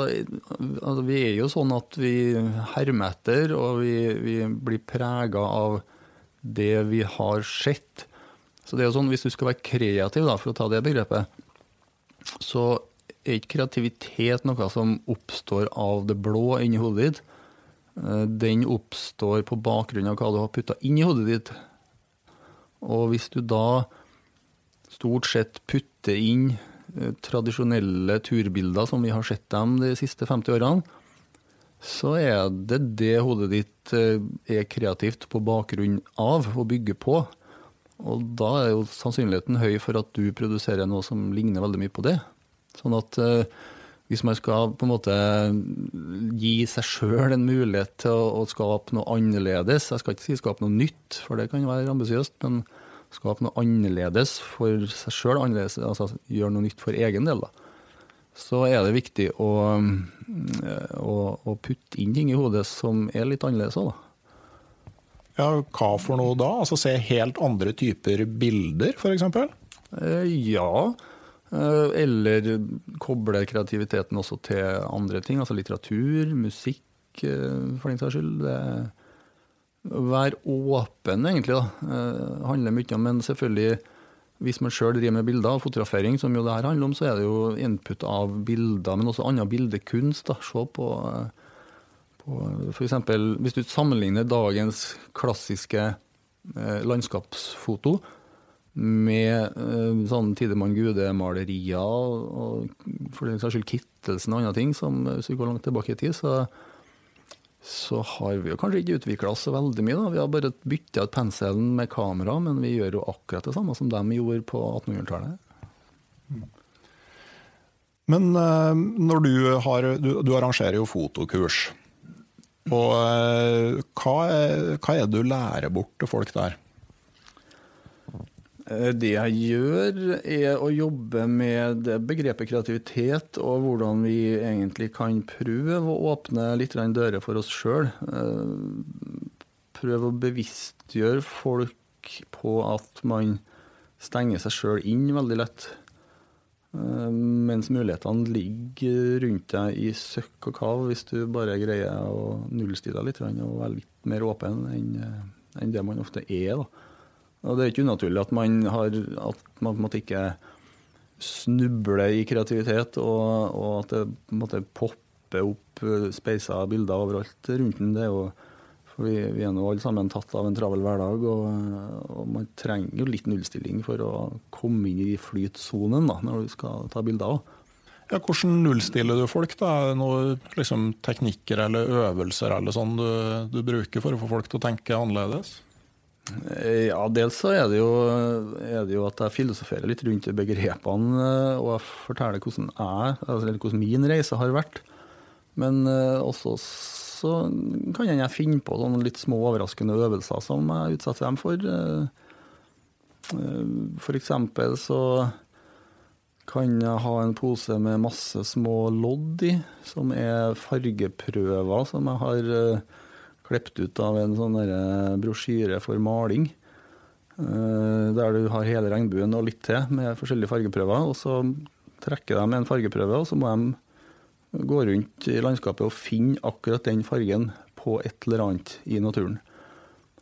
Speaker 2: altså, vi er jo sånn at vi hermer etter, og vi, vi blir prega av det vi har sett. Så det er jo sånn, Hvis du skal være kreativ, da, for å ta det begrepet, så er ikke kreativitet noe som oppstår av det blå inni hodet ditt. Eh, den oppstår på bakgrunn av hva du har putta inn i hodet ditt. Og hvis du da stort sett putter inn eh, tradisjonelle turbilder som vi har sett dem de siste 50 årene, så er det det hodet ditt eh, er kreativt på bakgrunn av og bygger på. Og da er jo sannsynligheten høy for at du produserer noe som ligner veldig mye på det. Sånn at eh, hvis man skal på en måte gi seg sjøl en mulighet til å, å, skape noe annerledes Jeg skal ikke si skape noe nytt, for det kan være ambisiøst, men skape noe annerledes for seg sjøl, altså gjøre noe nytt for egen del, da. Så er det viktig å, eh, å, å putte inn ting i hodet som er litt annerledes òg, da.
Speaker 1: Ja, hva for noe da? Altså Se helt andre typer bilder, f.eks.?
Speaker 2: Eh, ja. Eh, eller koble kreativiteten også til andre ting. Altså litteratur, musikk, eh, for den saks skyld. Være åpen, egentlig. da. Det handler mye om, men selvfølgelig hvis man sjøl driver med bilder og fotografering, som jo det her handler om, så er det jo input av bilder, men også annen bildekunst. da. Se på F.eks. hvis du sammenligner dagens klassiske eh, landskapsfoto med eh, sånn Tidemann Gude-malerier og, for den saks skyld Kittelsen og andre ting, som hvis vi går langt tilbake i tid, så, så har vi jo kanskje ikke utvikla oss så veldig mye. da. Vi har bare bytta ut penselen med kamera, men vi gjør jo akkurat det samme som de gjorde på 1800-tallet.
Speaker 1: Men uh, når du har du, du arrangerer jo fotokurs. Og eh, hva er, hva er det du lærer bort til folk der?
Speaker 2: Eh, det jeg gjør, er å jobbe med begrepet kreativitet, og hvordan vi egentlig kan prøve å åpne litt dører for oss sjøl. Eh, prøve å bevisstgjøre folk på at man stenger seg sjøl inn veldig lett. Eh, mens mulighetene ligger rundt deg i søkk og kav hvis du bare greier å nullstille litt og være litt mer åpen enn det man ofte er. Da. Og Det er ikke unaturlig at man, har, at man ikke snubler i kreativitet, og, og at det måte popper opp eh, speisa bilder overalt rundt den. Det er jo for vi, vi er nå alle sammen tatt av en travel hverdag, og, og, man trenger jo litt nullstilling for å komme inn i flytsonen da, når du skal ta bilder.
Speaker 1: Ja, hvordan nullstiller du folk? da? Noen liksom, teknikker eller øvelser eller sånn du, du, bruker for å få folk til å tenke annerledes?
Speaker 2: Eh, ja, dels så er det, jo, er det jo at jeg filosoferer litt rundt begrepene, eh, og jeg forteller hvordan, jeg, altså, hvordan min reise har vært. Men eh, også så kan jeg finne på sånne litt små overraskende øvelser som jeg utsetter dem for. For eksempel så Kan ha en pose med masse små lodd i, som er fargeprøver som jeg har klept ut av en sånn uh, brosjyre for maling. Uh, der du har hele regnbuen og litt til med forskjellige fargeprøver. Og så trekker de en fargeprøve, og så må de gå rundt i landskapet og finne akkurat den fargen på et eller annet i naturen.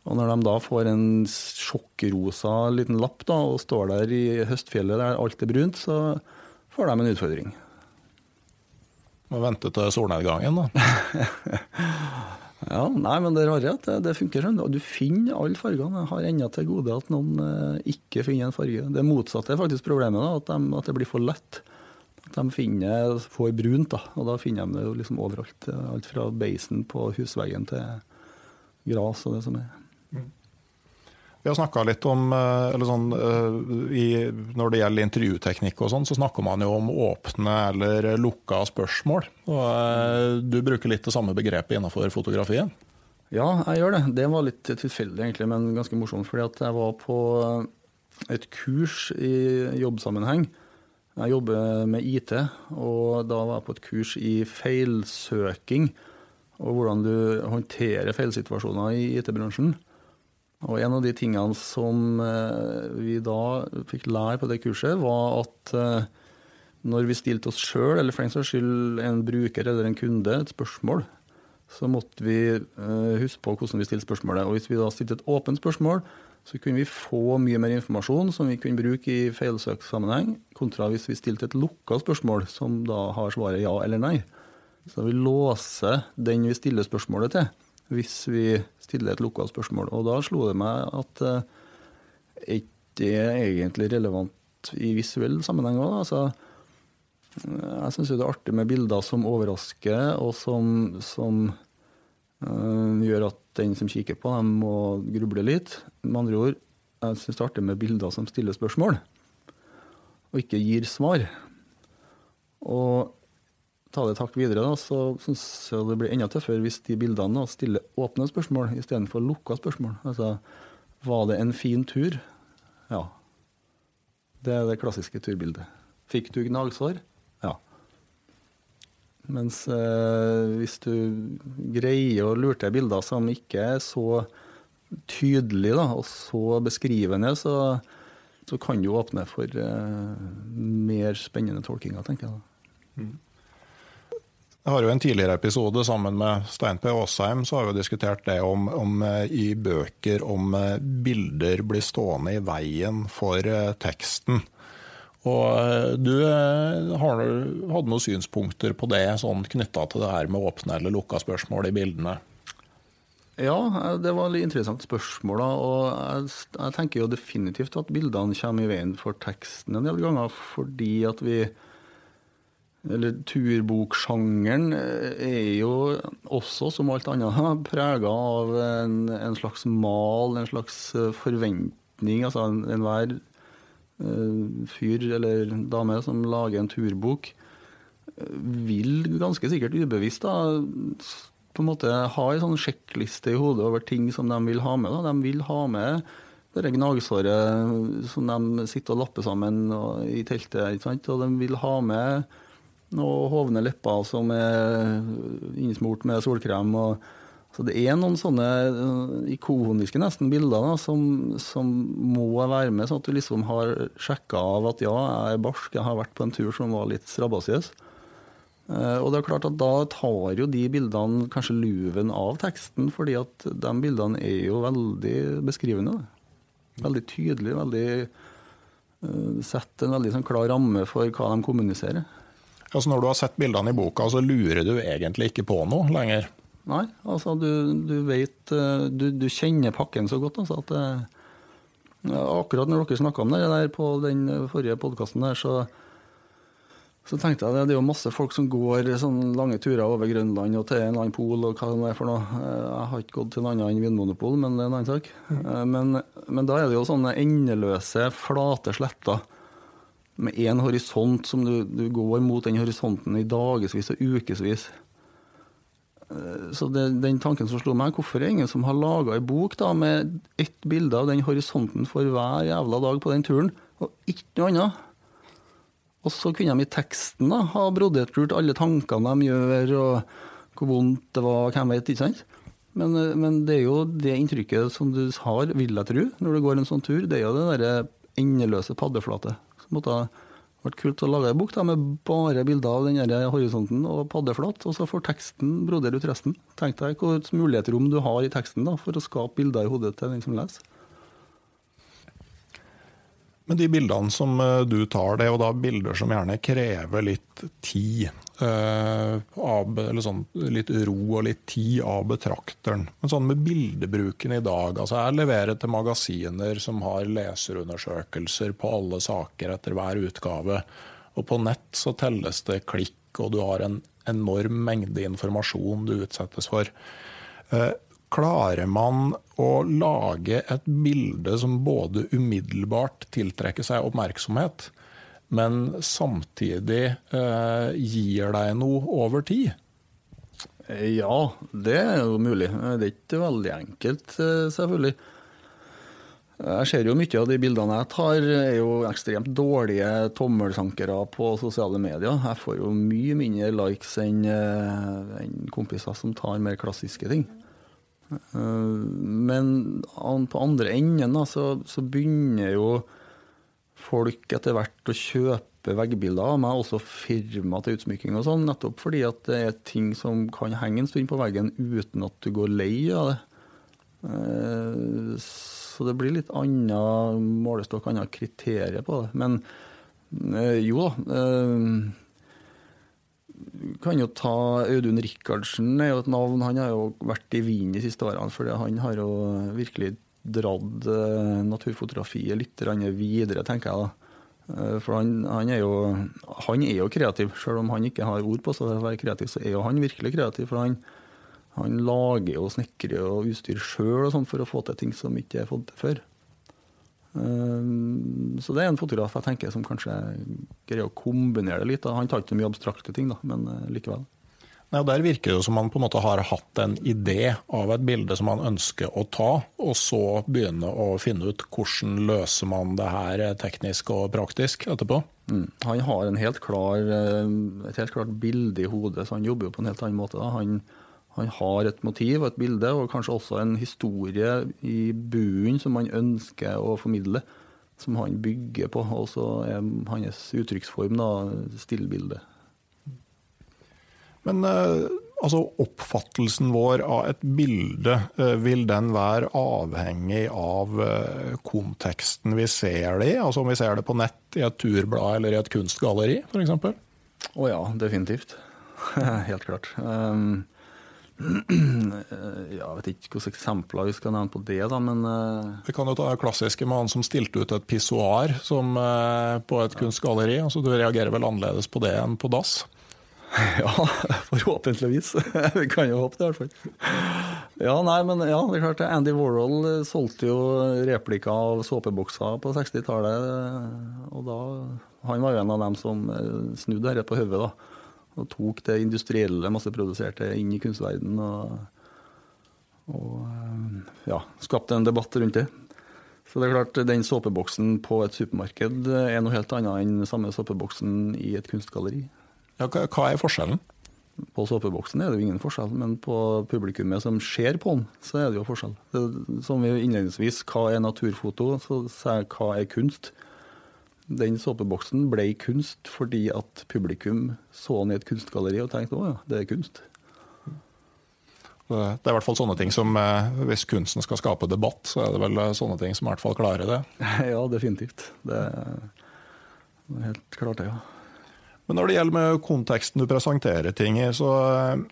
Speaker 2: Og når de da får en sjokkrosa liten lapp da, og står der i høstfjellet der alt er brunt, så får de en utfordring.
Speaker 1: Må vente til solnedgangen, da.
Speaker 2: ja, nei, men det er rare at det, det funker sånn. Du finner alle fargene. Jeg har ennå til gode at noen eh, ikke finner en farge. Det motsatte er faktisk problemet, da, at, de, at det blir for lett. At de finner, får brunt, da, og da finner de det jo liksom overalt. Alt fra beisen på husveggen til gras og det som er.
Speaker 1: Vi har snakka litt om eller sånn, eh, i, Når det gjelder intervjuteknikk, og sånn, så snakker man jo om åpne eller lukka spørsmål. Og, eh, du bruker litt det samme begrepet innenfor fotografien?
Speaker 2: Ja, jeg gjør det. Det var litt tilfeldig, egentlig, men ganske morsomt. fordi at jeg var på et kurs i jobbsammenheng. Jeg jobber med IT, og da var jeg på et kurs i feilsøking. Og hvordan du håndterer feilsituasjoner i IT-bransjen. Og en av de tingene som eh, vi da fikk lære på det kurset, var at eh, når vi stilte oss sjøl, eller for en saks skyld en bruker eller en kunde, et spørsmål, så måtte vi eh, huske på hvordan vi stilte spørsmålet. Og hvis vi da stilte et åpent spørsmål, så kunne vi få mye mer informasjon som vi kunne bruke i feilsøkssammenheng, kontra hvis vi stilte et lukka spørsmål, som da har svaret ja eller nei. Så vi låser den vi stiller spørsmålet til hvis vi stiller et lukka spørsmål. Og da slo det meg at eh, det er egentlig relevant i visuell sammenheng òg. Altså, jeg syns det er artig med bilder som overrasker, og som, som uh, gjør at den som kikker på dem, må gruble litt. Med andre ord, jeg syns det er artig med bilder som stiller spørsmål, og ikke gir svar. Og ta det takk videre, da, så syns jeg det blir enda tøffere hvis de bildene da, stiller åpne spørsmål istedenfor lukka spørsmål. Altså, var det en fin tur? Ja. Det er det klassiske turbildet. Fikk du gnagsår? Ja. Mens eh, hvis du greier å lure til bilder som ikke er så tydelige da, og så beskrivende, så, så kan du åpne for eh, mer spennende tolkinger, tenker jeg. da. Mm.
Speaker 1: Jeg har jo en tidligere episode sammen med Stein P. Aasheim så har vi diskutert det om, om eh, i bøker om eh, bilder blir stående i veien for eh, teksten. Og du har, hadde noen synspunkter på det, sånn knytta til det her med åpne eller lukka spørsmål i bildene?
Speaker 2: Ja, det var litt interessant spørsmål. Da. og jeg, jeg, tenker jo definitivt at bildene kommer i veien for teksten en del ganger, fordi at vi eller turboksjangeren eh, er jo også, som alt annet, prega av en, en, slags mal, en slags eh, forventning. Altså enhver en uh, fyr eller dame som lager en turbok, vil ganske sikkert ubevisst da, på en måte ha en sånn sjekkliste i hodet over ting som de vil ha med. Da. De vil ha med det gnagsåret som de sitter og lapper sammen i teltet. Og de vil ha med og hovne lepper som er innsmurt med solkrem. og så Det er noen sånne eh, ikoniske nesten bilder da, som, som, må være med, sånn at du liksom har sjekka av at ja, jeg er barsk, jeg har vært på en tur som var litt strabasiøs. Eh, og det er klart at Da tar jo de bildene kanskje luven av teksten, fordi at de bildene er jo veldig beskrivende. Veldig tydelige, veldig uh, setter en veldig sånn klar ramme for hva de kommuniserer.
Speaker 1: Altså Når du har sett bildene i boka, så lurer du egentlig ikke på noe lenger?
Speaker 2: Nei, altså du, du vet eh, du, du, kjenner pakken så godt altså at ja, eh, Akkurat når dere snakka om det der på den forrige podkasten der, så, så tenkte jeg at det er jo masse folk som går sånne lange turer over Grønland og til en eller annen pol og hva det er for noe. Eh, jeg har ikke gått til en annen enn Vinmonopol, men det er en annen sak. Men, men da er det jo sånne endeløse, flate sletter med én horisont som du, du, går mot den horisonten i dagevis og ukevis. Eh, så det, den tanken som slo meg, hvorfor er det ingen som har laga ei bok da, med ett bilde av den horisonten for hver jævla dag på den turen, og ikke noe annet? Og så kunne de i teksten da, ha brodert alle tankene de gjør, og hvor vondt det var, hvem vet, ikke sant? Men, eh, men, det er jo det inntrykket som du har, vil jeg tro, når du går en sånn tur, det er jo det derre endeløse paddeflatet. Måtte ha vært kult å lage ei bok da, med bare bilder av den horisonten og paddeflat, og så får teksten brodere ut resten. Tenk deg hvilket mulighetsrom du har i teksten da, for å skape bilder i hodet til den som leser.
Speaker 1: Men de bildene som eh, du tar, det er jo da bilder som gjerne krever litt tid. Uh, av, eller sånn litt ro og litt tid av betrakteren. Men sånn med bildebruken i dag altså Jeg leverer til magasiner som har leserundersøkelser på alle saker etter hver utgave. Og på nett så telles det klikk, og du har en enorm mengde informasjon du utsettes for. Uh, Klarer man å lage et bilde som både umiddelbart tiltrekker seg oppmerksomhet, men samtidig eh, gir deg noe over tid?
Speaker 2: Ja, det er jo mulig. Det er ikke veldig enkelt, eh, selvfølgelig. Jeg ser jo mye av de bildene jeg tar, er jo ekstremt dårlige tommelsankere på sosiale medier. Jeg får jo mye mindre likes enn eh, kompiser som tar mer klassiske ting. Eh, men på andre enden så, så, begynner jo folk etter hvert å kjøpe veggbilder av meg, også firma til utsmykking og sånn, nettopp fordi at det er ting som kan henge en stund på veggen uten at du går lei av det. Eh, så det blir litt annen målestokk, annet kriterier på det. Men eh, jo da kan jo ta Audun Rikardsen, er jo et navn. Han har jo vært i vinden de siste årene, for han har jo virkelig dratt uh, naturfotografiet litt videre, tenker jeg da. Uh, for han, han, er jo, han, er jo, kreativ, selv om han ikke har ord på seg å være kreativ, så er jo han virkelig kreativ. For han, han lager og snekrer og utstyr sjøl for å få til ting som ikke er fått til før. Ehm, så det er en fotograf jeg tenker som kanskje greier å kombinere det litt. Han tar ikke så mye abstrakte ting, da, men eh, likevel.
Speaker 1: Nei, Der virker det som man på en måte har hatt en idé av et bilde som man ønsker å ta, og så begynne å finne ut hvordan løser man det her teknisk og praktisk etterpå.
Speaker 2: Mm. Han har helt klar, eh, et helt klart bilde i hodet, så han jobber jo på en helt annen måte. Han han har et motiv og et bilde, og kanskje også en historie i buen som han ønsker å formidle. Som han bygger på. Og så er hans uttrykksform stillbildet.
Speaker 1: Men eh, altså, oppfattelsen vår av et bilde, eh, vil den være avhengig av eh, konteksten vi ser det i? Altså om vi ser det på nett, i et turblad eller i et kunstgalleri f.eks.?
Speaker 2: Å ja, definitivt. Helt klart. Um, Jeg vet ikke hvilke eksempler vi skal nevne på det, da, men.
Speaker 1: Vi kan jo ta det klassiske med han som stilte ut et pissoar som, på et kunstgalleri. altså Du reagerer vel annerledes på det enn på dass?
Speaker 2: Ja, forhåpentligvis. vi kan jo håpe det, i hvert fall. Ja, nei, men ja, det er klart Andy Warhol eh, solgte jo replikker av såpebokser på 60-tallet. Og da Han var jo en av dem som snudde dette på hodet, da og tok det industrielle, masseproduserte inn i kunstverdenen. Og, og eh, ja, skapte en debatt rundt det. Så det er klart, den såpeboksen på et supermarked er noe helt annet enn samme såpeboksen i et kunstgalleri.
Speaker 1: Ja, hva er forskjellen?
Speaker 2: På såpeboksen er det jo ingen forskjell, men på publikummet som ser på den, så er det jo forskjell. Det, som vi innledningsvis, hva er naturfoto, så sier jeg hva er kunst den såpeboksen ble kunst fordi at publikum så den i et kunstgalleri og tenkte å ja, det er kunst.
Speaker 1: Det er i hvert fall sånne ting som, eh, Hvis kunsten skal skape debatt, så er det vel eh, sånne ting som i hvert fall klarer det?
Speaker 2: Ja, definitivt. Det er helt klart det, ja.
Speaker 1: Men når det gjelder med konteksten du presenterer ting i, så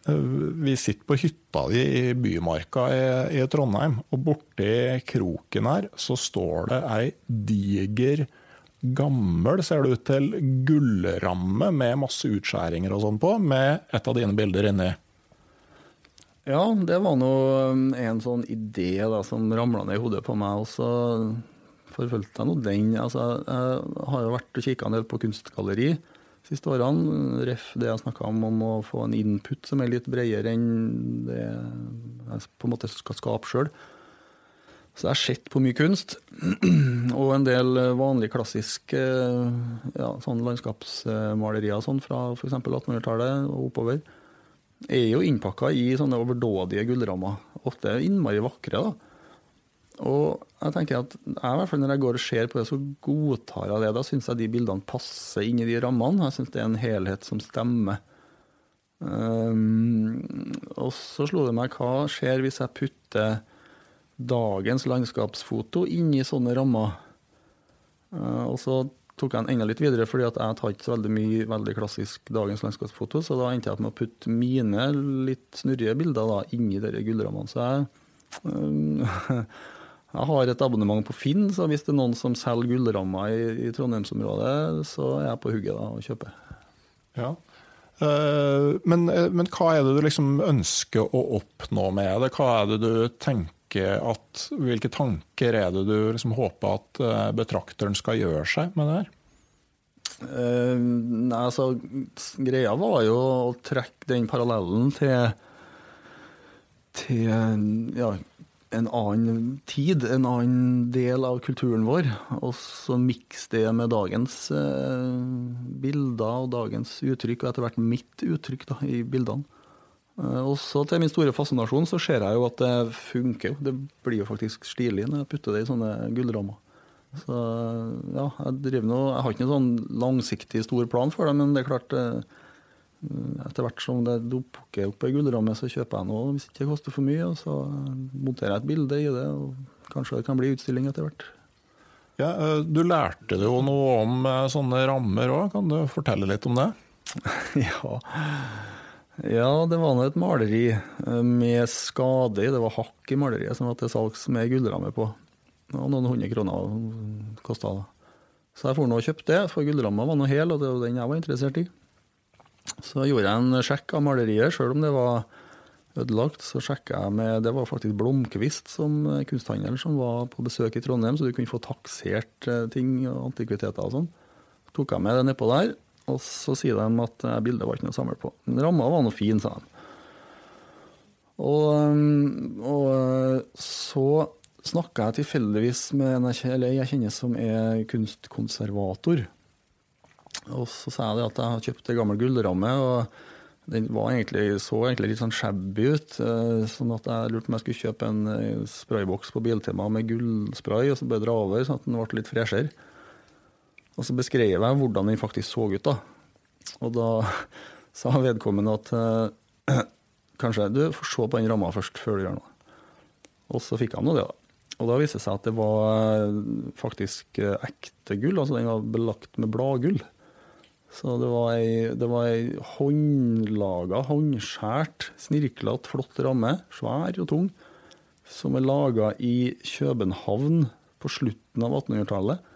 Speaker 1: eh, Vi sitter på hytta di i Bymarka i, i Trondheim, og borti kroken her så står det ei diger gammel, ser det ut til, gullramme med masse utskjæringer og sånn på, med et av dine bilder inni.
Speaker 2: Ja, det var nå um, en sånn idé da, som ramla ned i hodet på meg. Og så forfulgte jeg nå den. Altså, jeg har jo vært og kikka del på kunstgalleri siste årene. Ref det jeg snakka om, om å få en input som er litt bredere enn det jeg på en måte skal skape sjøl. Så jeg har sett på mye kunst, og en del vanlig klassisk ja, sånn landskapsmalerier sånn fra f.eks. 1800-tallet og oppover. Er jo innpakka i sånne overdådige gullrammer. Ofte innmari vakre. da. Og jeg tenker at jeg, i hvert fall når jeg går og ser på det, så godtar jeg det. Da syns jeg de bildene passer inn i de rammene. Jeg syns det er en helhet som stemmer. Um, og så slo det meg hva skjer hvis jeg putter dagens landskapsfoto inn i sånne rammer. Uh, og så tok jeg den enda litt videre, fordi at jeg tar ikke så veldig mye veldig klassisk dagens landskapsfoto, så da endte jeg opp med å putte mine litt snurrige bilder da, inni de gullrammene. Så jeg, uh, jeg har et abonnement på Finn, så hvis det er noen som selger gullrammer i, i Trondheimsområdet, så er jeg på hugget da og kjøper.
Speaker 1: Ja, Eh, men, eh, men, hva er det du liksom ønsker å oppnå med det? Hva er det du tenker at, Hvilke tanker er det du liksom håper at eh, betrakteren skal gjøre seg med det her?
Speaker 2: Uh, nei, altså, greia var jo å trekke den parallellen til, til ja, en annen tid, en annen del av kulturen vår. Og så mikse det med dagens eh, bilder og dagens uttrykk, og etter hvert mitt uttrykk da, i bildene. Eh, og så til min store fascinasjon så ser jeg jo at det funker. Det blir jo faktisk stilig når jeg putter det i sånne gullrammer. Så ja, jeg driver nå Jeg har ikke noen sånn langsiktig stor plan for det, men det er klart eh, etter hvert som det dukker opp ei gullramme, så kjøper jeg noe hvis ikke det koster for mye. Og så monterer jeg et bilde i det, og kanskje det kan bli utstilling etter hvert.
Speaker 1: Ja, eh, Du lærte jo noe om eh, sånne rammer òg, kan du fortelle litt om det?
Speaker 2: ja. ja, det var nå et maleri eh, med skade i. Det var hakk i maleriet som var til salgs med gullramme på. Og noen hundre kroner kosta det. Så jeg for nå og kjøpte det, for gullramma var nå hel, og det var den jeg var interessert i. Så gjorde jeg en sjekk av maleriet, sjøl om det var ødelagt. Så sjekka jeg med Det var faktisk Blomkvist som kunsthandler som var på besøk i Trondheim, så du kunne få taksert eh, ting og antikviteter og sånn. Så tok jeg med det nedpå der, og så sier de at eh, bildet var ikke noe å samle på. Men ramma var nå fin, sa de. Og, eh, og så snakka jeg tilfeldigvis med en jeg kjenner som er kunstkonservator. Og så sa jeg at jeg har kjøpt ei gammel gullramme. og den egentlig, så egentlig litt sånn shabby ut, eh, sånn at jeg lurte på om jeg skulle kjøpe en eh, sprayboks på Biltema med gullspray, og så bare dra over, sånn at den ble litt freshere. Og så beskrev jeg hvordan den faktisk så ut. da. Og da sa vedkommende at eh, kanskje du får se på den ramma først, før du gjør noe. Og så fikk han nå det, da. Og da viste det seg at det var faktisk ekte gull, altså den var belagt med bladgull. Så det var ei, det var ei håndlaga, håndskjært, snirklete, flott ramme, svær og tung, som er laga i København på slutten av 1800-tallet.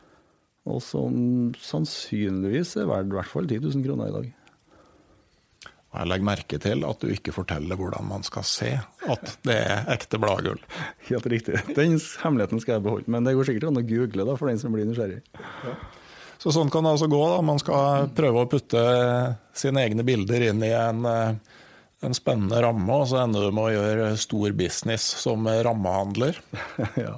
Speaker 2: Og som sannsynligvis er verdt i hvert fall 10 000 kroner i dag.
Speaker 1: Jeg legger merke til at du ikke forteller hvordan man skal se at det er ekte bladgull.
Speaker 2: Helt riktig. Den hemmeligheten skal jeg beholde, men det går sikkert an å google da, for den som blir nysgjerrig. Ja.
Speaker 1: Så sånn kan det altså gå. da. Man skal prøve å putte sine egne bilder inn i en, eh, en spennende ramme, og så ender du med å gjøre stor business som rammehandler.
Speaker 2: ja.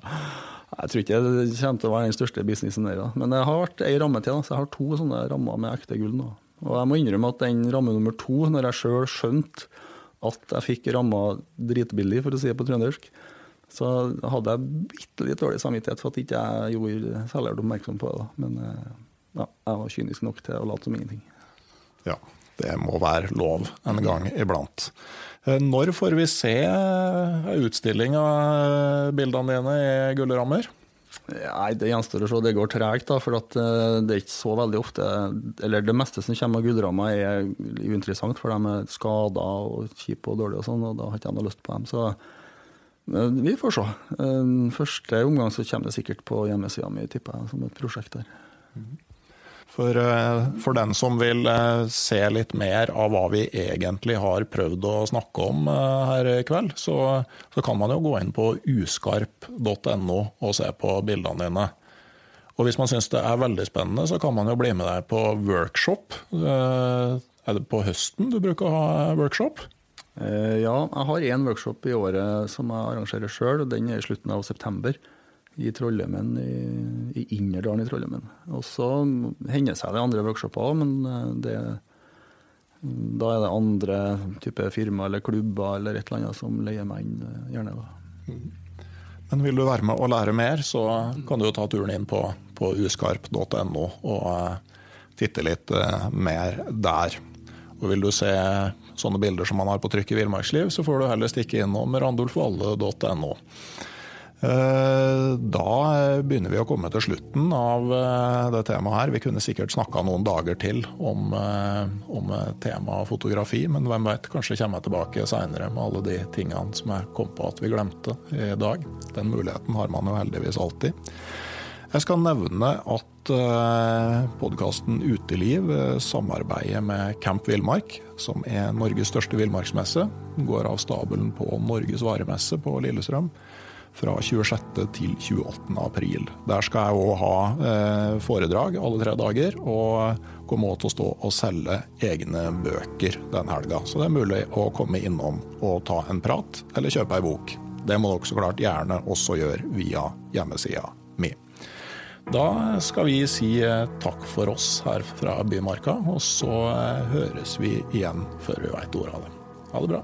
Speaker 2: Jeg tror ikke det kommer til å være den største businessen der. Da. Men jeg har vært ei ramme til, så jeg har to sånne rammer med ekte gull nå. Og jeg må innrømme at den ramme nummer to, når jeg sjøl skjønte at jeg fikk ramma dritbillig, for å si det på trøndersk, så hadde jeg bitte litt dårlig samvittighet for at ikke jeg gjorde særlig oppmerksom på det. Da. Men eh, ja, jeg var kynisk nok til å late som ingenting.
Speaker 1: Ja, det må være lov en gang iblant. Eh, når får vi se en utstilling av bildene dine i gullrammer?
Speaker 2: Nei, Det gjenstår å se. Det går tregt. For eh, det er ikke så veldig ofte Eller det meste som kommer av gullrammer er uinteressant, for de er skada og kjipe og dårlige og sånn, og da har ikke jeg noe lyst på dem. Så eh, vi får se. Første omgang så kommer det sikkert på hjemmesida mi, tipper jeg, som et prosjekt der. Mm.
Speaker 1: For, eh, for, den som vil eh, se litt mer av hva vi egentlig har prøvd å snakke om eh, her i kveld, så, så kan man jo gå inn på uskarp.no og se på bildene dine. Og hvis man syns det er veldig spennende, så kan man jo bli med deg på workshop. Er det på høsten du bruker å ha workshop?
Speaker 2: Ja, jeg har én workshop i året som jeg arrangerer sjøl. Den er i slutten av september i Trollheimen, i, i Innerdalen i Trollheimen. Og så hender seg det andre workshoper òg, men eh, det, da er det andre type firma eller klubber eller et eller annet som leier meg inn, eh, gjerne. da.
Speaker 1: Men vil du være med og lære mer, så kan du jo ta turen inn på, på uskarp.no og uh, titte litt mer der. Og vil du se sånne bilder som man har på trykk i Villmarksliv, så får du heller stikke innom randulfvalle.no. Eh, da begynner vi å komme til slutten av eh, det temaet her. Vi kunne sikkert snakka noen dager til om, eh, om temaet fotografi, men hvem vet, kanskje kommer jeg tilbake seinere med alle de tingene som jeg kom på at vi glemte i dag. Den muligheten har man jo heldigvis alltid. Jeg skal nevne at podkasten Uteliv samarbeider med Camp Villmark, som er Norges største villmarksmesse. Går av stabelen på Norges varemesse på Lillestrøm fra 26. til 28. april. Der skal jeg òg ha eh, foredrag alle tre dager, og kommer òg til å stå og selge egne bøker den helga. Så det er mulig å komme innom og ta en prat, eller kjøpe ei bok. Det må dere så klart gjerne også gjøre via hjemmesida mi. Da skal vi si eh, takk for oss her fra Bymarka, og så eh, høres vi igjen før vi veit ordet av det. Ha det bra.